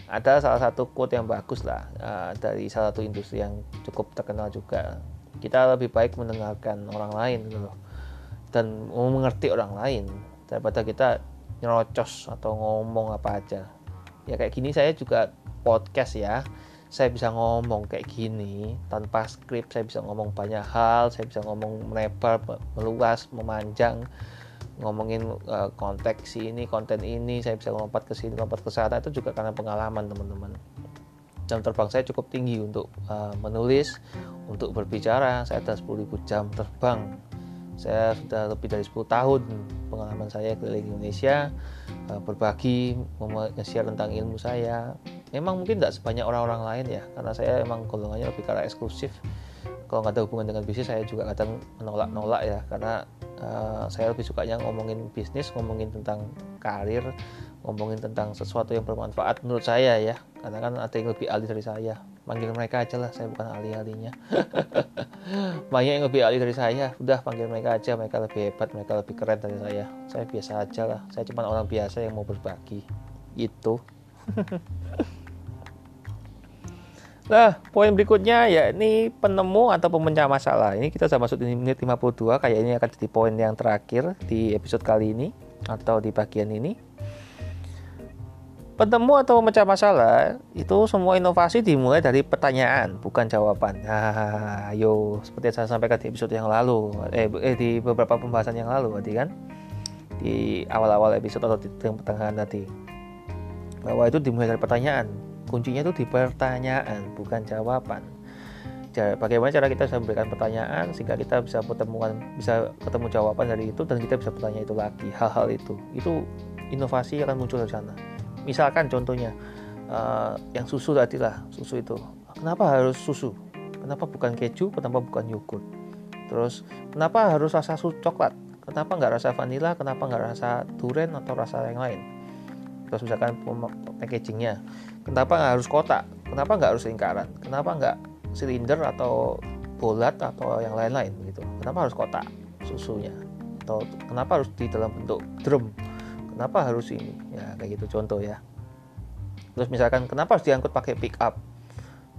Ada salah satu quote yang bagus lah uh, dari salah satu industri yang cukup terkenal juga. Kita lebih baik mendengarkan orang lain gitu loh dan mengerti orang lain daripada kita nyerocos atau ngomong apa aja. Ya kayak gini saya juga podcast ya. Saya bisa ngomong kayak gini tanpa skrip saya bisa ngomong banyak hal saya bisa ngomong melebar meluas memanjang ngomongin uh, konteks ini konten ini saya bisa lompat ke sini lompat ke sana itu juga karena pengalaman teman-teman. Jam terbang saya cukup tinggi untuk uh, menulis untuk berbicara saya ada 10.000 jam terbang saya sudah lebih dari 10 tahun pengalaman saya keliling Indonesia eh, berbagi share tentang ilmu saya. Memang mungkin tidak sebanyak orang-orang lain ya karena saya emang golongannya lebih karena eksklusif. Kalau nggak ada hubungan dengan bisnis saya juga kadang menolak-nolak ya karena uh, saya lebih sukanya ngomongin bisnis ngomongin tentang karir ngomongin tentang sesuatu yang bermanfaat menurut saya ya. Karena kan ada yang lebih ahli dari saya panggil mereka aja lah saya bukan ahli-ahlinya. [laughs] Banyak yang lebih ahli dari saya. Udah panggil mereka aja. Mereka lebih hebat mereka lebih keren dari saya. Saya biasa aja lah. Saya cuma orang biasa yang mau berbagi. [laughs] Itu Nah, poin berikutnya ya ini penemu atau pemecah masalah. Ini kita sudah masuk di menit 52, kayak ini akan jadi poin yang terakhir di episode kali ini atau di bagian ini. Penemu atau pemecah masalah itu semua inovasi dimulai dari pertanyaan, bukan jawaban. [laughs] Nah, ayo seperti yang saya sampaikan di episode yang lalu, eh, eh di beberapa pembahasan yang lalu tadi kan, di awal-awal episode atau di pertengahan tadi, bahwa itu dimulai dari pertanyaan. Kuncinya itu di pertanyaan, bukan jawaban. Bagaimana cara kita bisa memberikan pertanyaan sehingga kita bisa pertemuan, bisa ketemu jawaban dari itu dan kita bisa bertanya itu lagi, hal-hal itu. Itu inovasi akan muncul dari sana misalkan contohnya uh, yang susu tadi lah susu itu. Kenapa harus susu? Kenapa bukan keju? Kenapa bukan yogurt? Terus kenapa harus rasa susu coklat? Kenapa nggak rasa vanilla kenapa nggak rasa durian atau rasa yang lain? Terus misalkan packagingnya. Kenapa nggak harus kotak? Kenapa nggak harus lingkaran? Kenapa nggak silinder atau bulat atau yang lain-lain gitu? Kenapa harus kotak susunya? Atau kenapa harus di dalam bentuk drum kenapa harus ini? Ya kayak gitu contoh ya. Terus misalkan kenapa harus diangkut pakai pick up?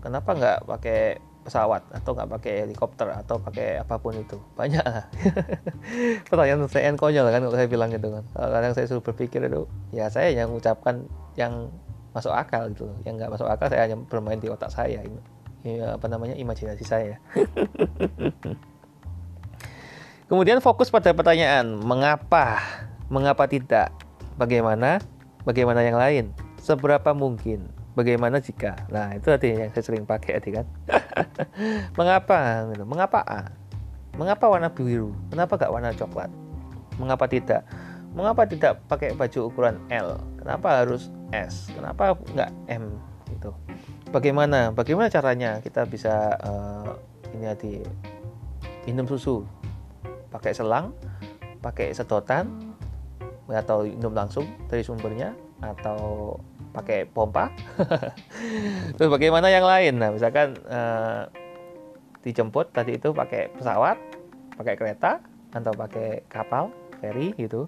Kenapa nggak pakai pesawat atau nggak pakai helikopter atau pakai apa pun itu? Banyak lah. [laughs] Pertanyaan saya konyol kan kalau saya bilang gitu kan. Kadang saya suruh berpikir itu ya saya yang mengucapkan yang masuk akal gitu yang nggak masuk akal saya hanya bermain di otak saya ini ya, apa namanya imajinasi saya. [laughs] Kemudian fokus pada pertanyaan mengapa? Mengapa tidak Bagaimana? Bagaimana yang lain? Seberapa mungkin? Bagaimana jika? Nah, itu tadi yang saya sering pakai tadi kan. [laughs] Mengapa? Gitu. Mengapa A? Mengapa warna biru? Kenapa gak warna coklat? Mengapa tidak? Mengapa tidak pakai baju ukuran L? Kenapa harus S? Kenapa nggak M? Gitu. Bagaimana? Bagaimana caranya kita bisa uh, ini tadi minum susu pakai selang, pakai sedotan, atau minum langsung dari sumbernya atau pakai pompa. [laughs] Terus bagaimana yang lain? Nah misalkan uh, dijemput tadi itu pakai pesawat pakai kereta atau pakai kapal ferry gitu.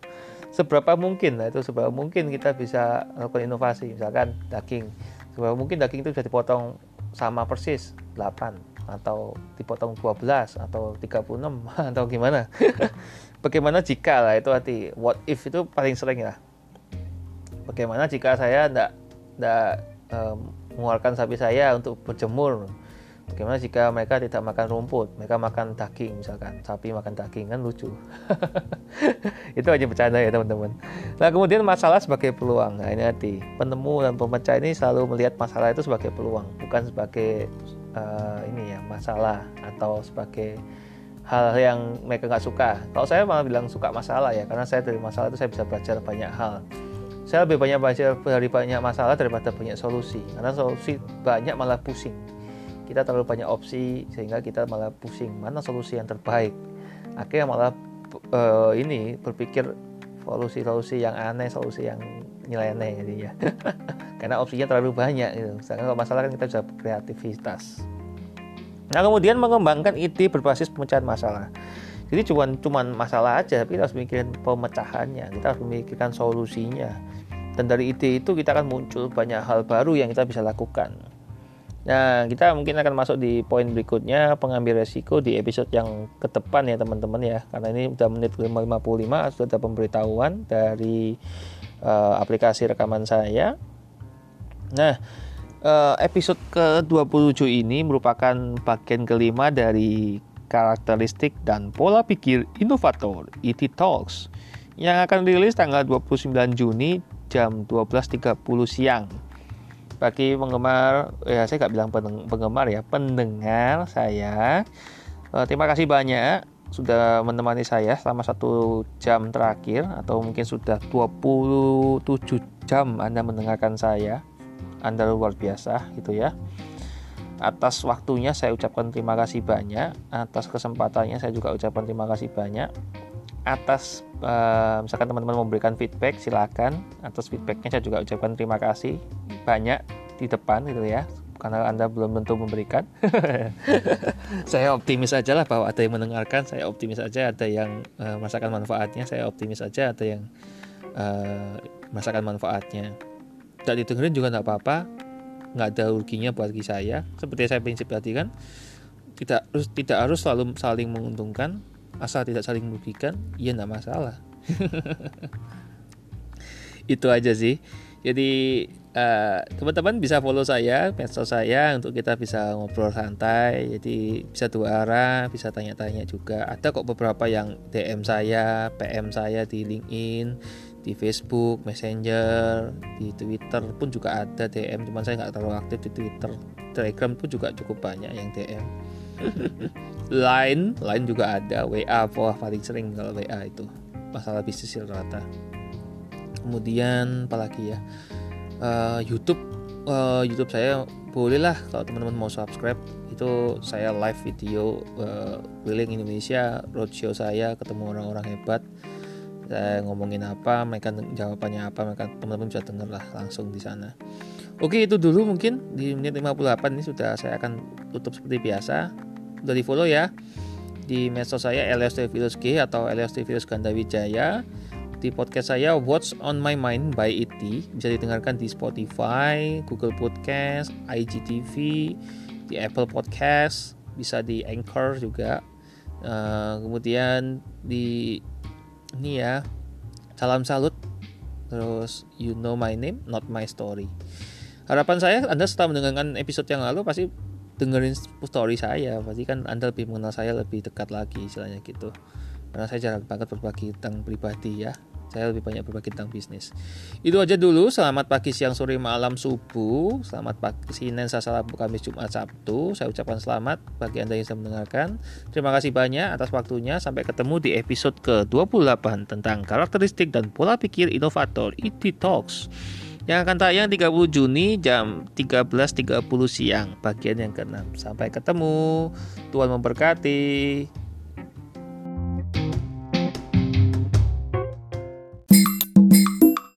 Seberapa mungkin? Nah itu seberapa mungkin kita bisa melakukan inovasi? Misalkan daging. Seberapa mungkin daging itu bisa dipotong sama persis 8 atau dipotong 12 atau 36 [laughs] atau gimana bagaimana jika lah itu hati what if itu paling sering lah bagaimana jika saya tidak tidak um, mengeluarkan sapi saya untuk berjemur Bagaimana jika mereka tidak makan rumput, mereka makan daging misalkan, sapi makan daging kan lucu. [laughs] itu hanya bercanda ya teman-teman. Nah kemudian masalah sebagai peluang. Nah ini hati, penemu dan pemecah ini selalu melihat masalah itu sebagai peluang, bukan sebagai uh, ini ya masalah atau sebagai hal yang mereka nggak suka. Kalau saya malah bilang suka masalah ya, karena saya dari masalah itu saya bisa belajar banyak hal. Saya lebih banyak belajar dari banyak masalah daripada banyak solusi, karena solusi banyak malah pusing. Kita terlalu banyak opsi sehingga kita malah pusing. Mana solusi yang terbaik? Akhirnya malah uh, ini berpikir solusi-solusi yang aneh solusi yang nyeleneh ya [laughs] karena opsinya terlalu banyak gitu. Sedangkan kalau masalah kan kita bisa kreativitas nah kemudian mengembangkan ide berbasis pemecahan masalah jadi cuman cuman masalah aja tapi kita harus mikirin pemecahannya kita harus memikirkan solusinya dan dari ide itu kita akan muncul banyak hal baru yang kita bisa lakukan Nah, kita mungkin akan masuk di poin berikutnya pengambil resiko di episode yang ke depan ya teman-teman ya. Karena ini udah menit 555 sudah ada pemberitahuan dari uh, aplikasi rekaman saya. Nah, episode ke-27 ini merupakan bagian kelima dari karakteristik dan pola pikir inovator ET Talks yang akan rilis tanggal 29 Juni jam 12.30 siang. Bagi penggemar ya saya nggak bilang penggemar ya pendengar saya uh, terima kasih banyak sudah menemani saya selama satu jam terakhir atau mungkin sudah 27 jam Anda mendengarkan saya Anda luar biasa gitu ya. Atas waktunya saya ucapkan terima kasih banyak. Atas kesempatannya saya juga ucapkan terima kasih banyak. Atas uh, misalkan teman-teman memberikan feedback silakan. Atas feedbacknya saya juga ucapkan terima kasih banyak di depan gitu ya. Karena anda belum tentu memberikan. [laughs] Saya optimis aja lah bahwa ada yang mendengarkan. Saya optimis aja ada yang uh, merasakan manfaatnya. Saya optimis aja ada yang uh, merasakan manfaatnya tidak didengerin juga nggak apa-apa. Nggak ada ruginya buat saya. Seperti saya prinsip tadi kan tidak harus tidak harus selalu saling menguntungkan. Asal tidak saling merugikan iya nggak masalah. [laughs] Itu aja sih. Jadi uh, teman-teman bisa follow saya medsos saya untuk kita bisa ngobrol santai. Jadi bisa dua arah bisa tanya-tanya juga. Ada kok beberapa yang DM saya PM saya di LinkedIn di Facebook Messenger di Twitter pun juga ada DM cuman saya nggak terlalu aktif di Twitter. Telegram pun juga cukup banyak yang DM [laughs] Line, Line juga ada, WA, wah paling sering kalau WA itu. Masalah bisnis rata. Kemudian apalagi ya, uh, YouTube, uh, YouTube saya bolehlah kalau teman-teman mau subscribe. Itu saya live video uh, keliling Indonesia, roadshow saya ketemu orang-orang hebat. Saya ngomongin apa, mereka jawabannya apa, mereka teman-teman bisa denger lah langsung di sana. Oke itu dulu mungkin di menit 58 ini sudah saya akan tutup seperti biasa udah di follow ya di medsos saya Elias Teofilus G atau Elias Teofilus Gandawijaya di podcast saya What's on My Mind by IT e bisa didengarkan di Spotify, Google Podcast, IGTV, di Apple Podcast, bisa di Anchor juga. Uh, kemudian di ini ya. Salam salut. Terus you know my name not my story. Harapan saya anda setelah mendengarkan episode yang lalu pasti dengerin story saya. Pasti kan anda lebih mengenal saya lebih dekat lagi istilahnya gitu. Karena saya jarang banget berbagi tentang pribadi ya saya lebih banyak berbagi tentang bisnis. Itu aja dulu. Selamat pagi siang sore malam subuh. Selamat pagi Senin Selasa Rabu Kamis Jumat Sabtu. Saya ucapkan selamat bagi anda yang sedang mendengarkan. Terima kasih banyak atas waktunya. Sampai ketemu di episode ke 28 tentang karakteristik dan pola pikir inovator IT Talks. Yang akan tayang 30 Juni jam 13.30 siang bagian yang ke-6. Sampai ketemu. Tuhan memberkati.